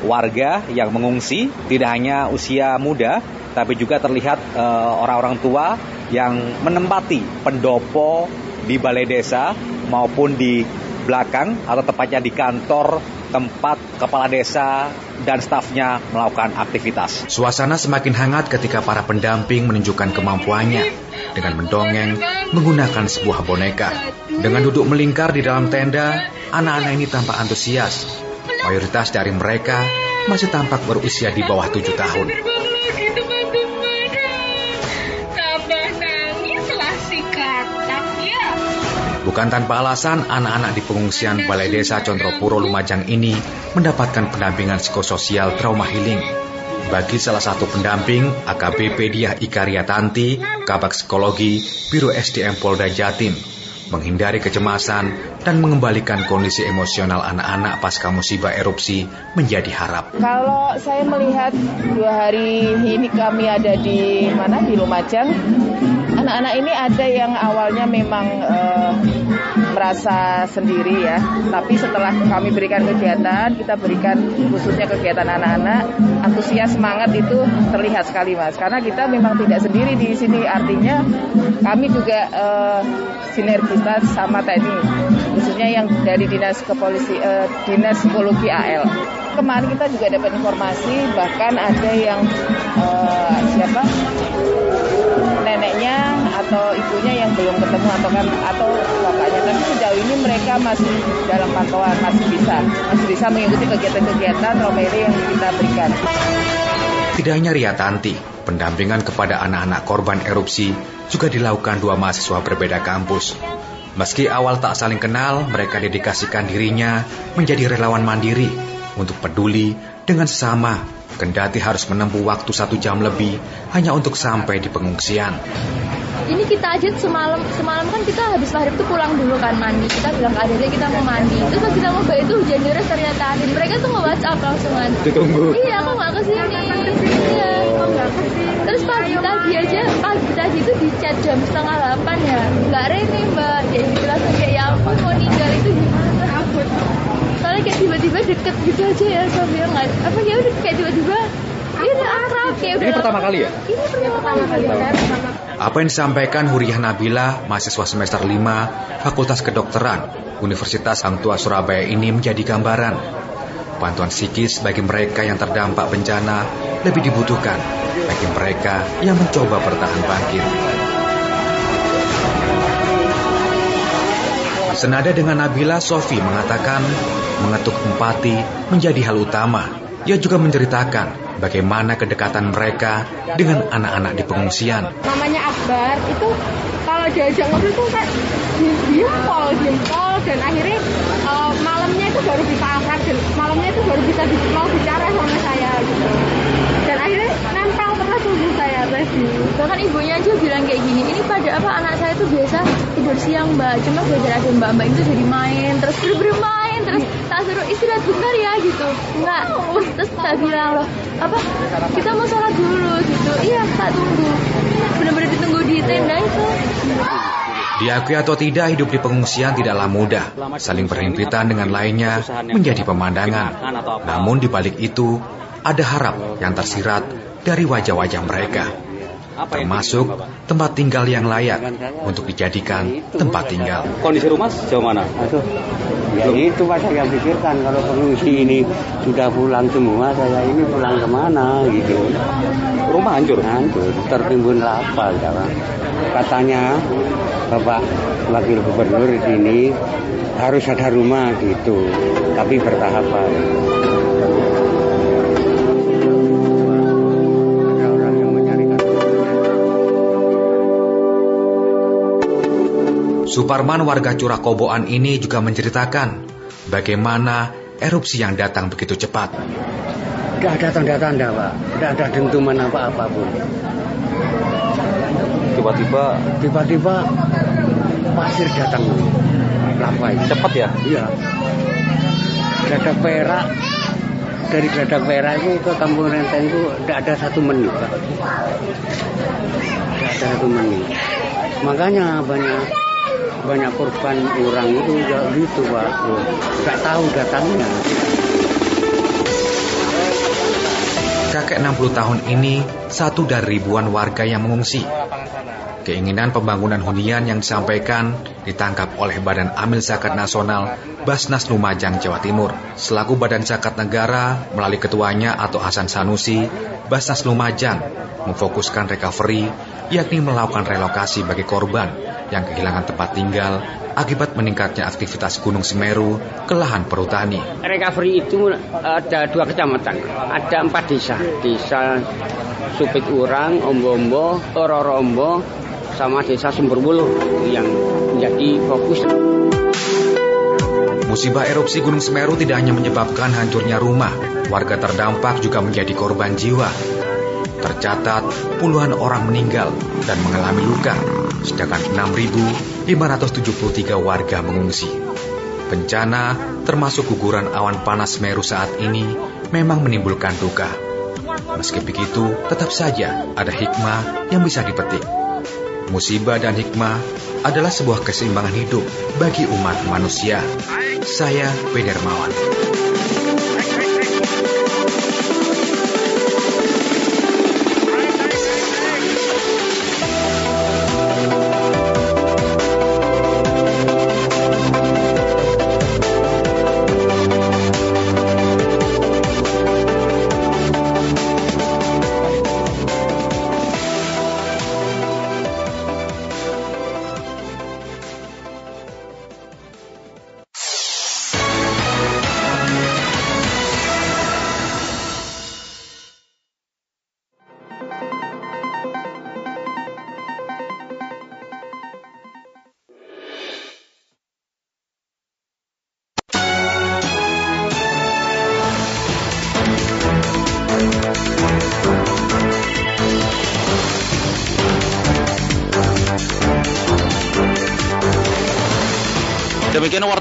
warga yang mengungsi, tidak hanya usia muda, tapi juga terlihat e, orang-orang uh, tua yang menempati pendopo di balai desa maupun di belakang atau tepatnya di kantor tempat kepala desa dan stafnya melakukan aktivitas. Suasana semakin hangat ketika para pendamping menunjukkan kemampuannya dengan mendongeng menggunakan sebuah boneka. Dengan duduk melingkar di dalam tenda, anak-anak ini tampak antusias. Mayoritas dari mereka masih tampak berusia di bawah tujuh tahun. Bukan tanpa alasan, anak-anak di pengungsian Balai Desa Condropuro Lumajang ini mendapatkan pendampingan psikososial trauma healing. Bagi salah satu pendamping, AKBP Diah Ikaria Tanti, Kabak Psikologi, Biro SDM Polda Jatim, menghindari kecemasan dan mengembalikan kondisi emosional anak-anak pasca musibah erupsi menjadi harap. Kalau saya melihat dua hari ini kami ada di mana di Lumajang, anak-anak ini ada yang awalnya memang uh, merasa sendiri ya. Tapi setelah kami berikan kegiatan, kita berikan khususnya kegiatan anak-anak, antusias semangat itu terlihat sekali mas. Karena kita memang tidak sendiri di sini. Artinya kami juga uh, sinergitas sama TNI, khususnya yang dari dinas kepolisi, uh, dinas psikologi AL. Kemarin kita juga dapat informasi bahkan ada yang uh, siapa neneknya atau ibunya yang belum ketemu atau kan atau bapaknya tapi sejauh ini mereka masih dalam pantauan masih bisa masih bisa mengikuti kegiatan-kegiatan trauma yang kita berikan. Tidak hanya Ria Tanti, pendampingan kepada anak-anak korban erupsi juga dilakukan dua mahasiswa berbeda kampus. Meski awal tak saling kenal, mereka dedikasikan dirinya menjadi relawan mandiri untuk peduli dengan sesama kendati harus menempuh waktu satu jam lebih hanya untuk sampai di pengungsian. Ini kita aja semalam semalam kan kita habis maghrib tuh pulang dulu kan mandi. Kita bilang ke adiknya kita mau mandi. Terus pas kita mau balik itu hujan deras ternyata dan mereka tuh nge WhatsApp langsungan. Ditunggu. Iya, aku nggak ke sini. Iya. Terus pagi tadi aja pagi tadi itu di chat jam setengah delapan ya. Nggak rene mbak. Kayak gitu langsung kayak ya ampun mau ninggal itu gimana? Soalnya kayak tiba-tiba deket gitu aja ya Sofia nggak apa ya udah kayak tiba-tiba ini udah akrab kayak udah Ini pertama kali ya? Ini pertama kali kan. Apa yang disampaikan Huriah Nabila, mahasiswa semester 5 Fakultas Kedokteran Universitas Hang Tua Surabaya ini menjadi gambaran. Bantuan psikis bagi mereka yang terdampak bencana lebih dibutuhkan bagi mereka yang mencoba bertahan bangkit. Senada dengan Nabila, Sofi mengatakan mengetuk empati menjadi hal utama. Ia juga menceritakan bagaimana kedekatan mereka dengan anak-anak di pengungsian. Namanya Akbar itu kalau diajak ngobrol tuh kayak jempol, jempol dan akhirnya uh, malamnya itu baru bisa akrab dan malamnya itu baru bisa di, mau bicara sama saya gitu. Dan akhirnya nempel terus tubuh saya tadi. Bahkan ibunya aja bilang kayak gini, ini pada apa anak saya tuh biasa tidur siang mbak, cuma belajar ada mbak-mbak itu jadi main, terus bener-bener main, terus tak suruh istirahat bentar ya gitu. Enggak, terus tak bilang loh, apa kita mau sholat dulu gitu. Iya, tak tunggu. Bener-bener ditunggu di tenda itu. Diakui atau tidak, hidup di pengungsian tidaklah mudah. Saling berhimpitan dengan lainnya menjadi pemandangan. Namun di balik itu, ada harap yang tersirat dari wajah-wajah mereka. Termasuk tempat tinggal yang layak untuk dijadikan tempat tinggal. Kondisi rumah sejauh mana? Aduh, ya itu Pak saya pikirkan kalau pengungsi ini sudah pulang semua, saya ini pulang ke mana gitu. Rumah hancur? Hancur, tertimbun lapa. Ya, Pak. Katanya Bapak Wakil Gubernur di sini harus ada rumah gitu, tapi bertahapan. Suparman warga Curah Koboan ini juga menceritakan bagaimana erupsi yang datang begitu cepat. Tidak ada tanda-tanda, Pak. Tidak ada dentuman apa-apa pun. Tiba-tiba Tiba-tiba pasir datang. Lapa itu. cepat ya? Iya. Geladak perak dari geladak perak itu ke kampung Renteng itu tidak ada satu menit, Pak. Tidak ada satu menit. Makanya banyak banyak korban orang itu juga gitu pak nggak tahu datangnya Kakek 60 tahun ini satu dari ribuan warga yang mengungsi. Keinginan pembangunan hunian yang disampaikan ditangkap oleh Badan Amil Zakat Nasional Basnas Lumajang, Jawa Timur. Selaku Badan Zakat Negara, melalui ketuanya atau Hasan Sanusi, Basnas Lumajang memfokuskan recovery, yakni melakukan relokasi bagi korban yang kehilangan tempat tinggal akibat meningkatnya aktivitas Gunung Semeru ke lahan perhutani. Recovery itu ada dua kecamatan, ada empat desa. Desa Supit Urang, Ombo-Ombo, Ororombo, sama desa Sumberbulu yang menjadi fokus. Musibah erupsi Gunung Semeru tidak hanya menyebabkan hancurnya rumah, warga terdampak juga menjadi korban jiwa. Tercatat puluhan orang meninggal dan mengalami luka, sedangkan 6.573 warga mengungsi. Bencana, termasuk guguran awan panas Semeru saat ini, memang menimbulkan duka. Meski begitu, tetap saja ada hikmah yang bisa dipetik musibah dan hikmah adalah sebuah keseimbangan hidup bagi umat manusia. Saya Pedermawan.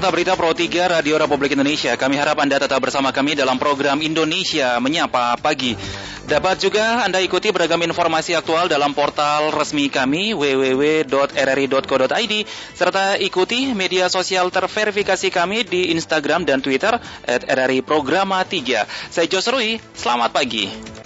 Warta Berita Pro 3 Radio Republik Indonesia. Kami harap Anda tetap bersama kami dalam program Indonesia Menyapa Pagi. Dapat juga Anda ikuti beragam informasi aktual dalam portal resmi kami www.rri.co.id serta ikuti media sosial terverifikasi kami di Instagram dan Twitter at RRI Programa 3. Saya Jos Rui, selamat pagi.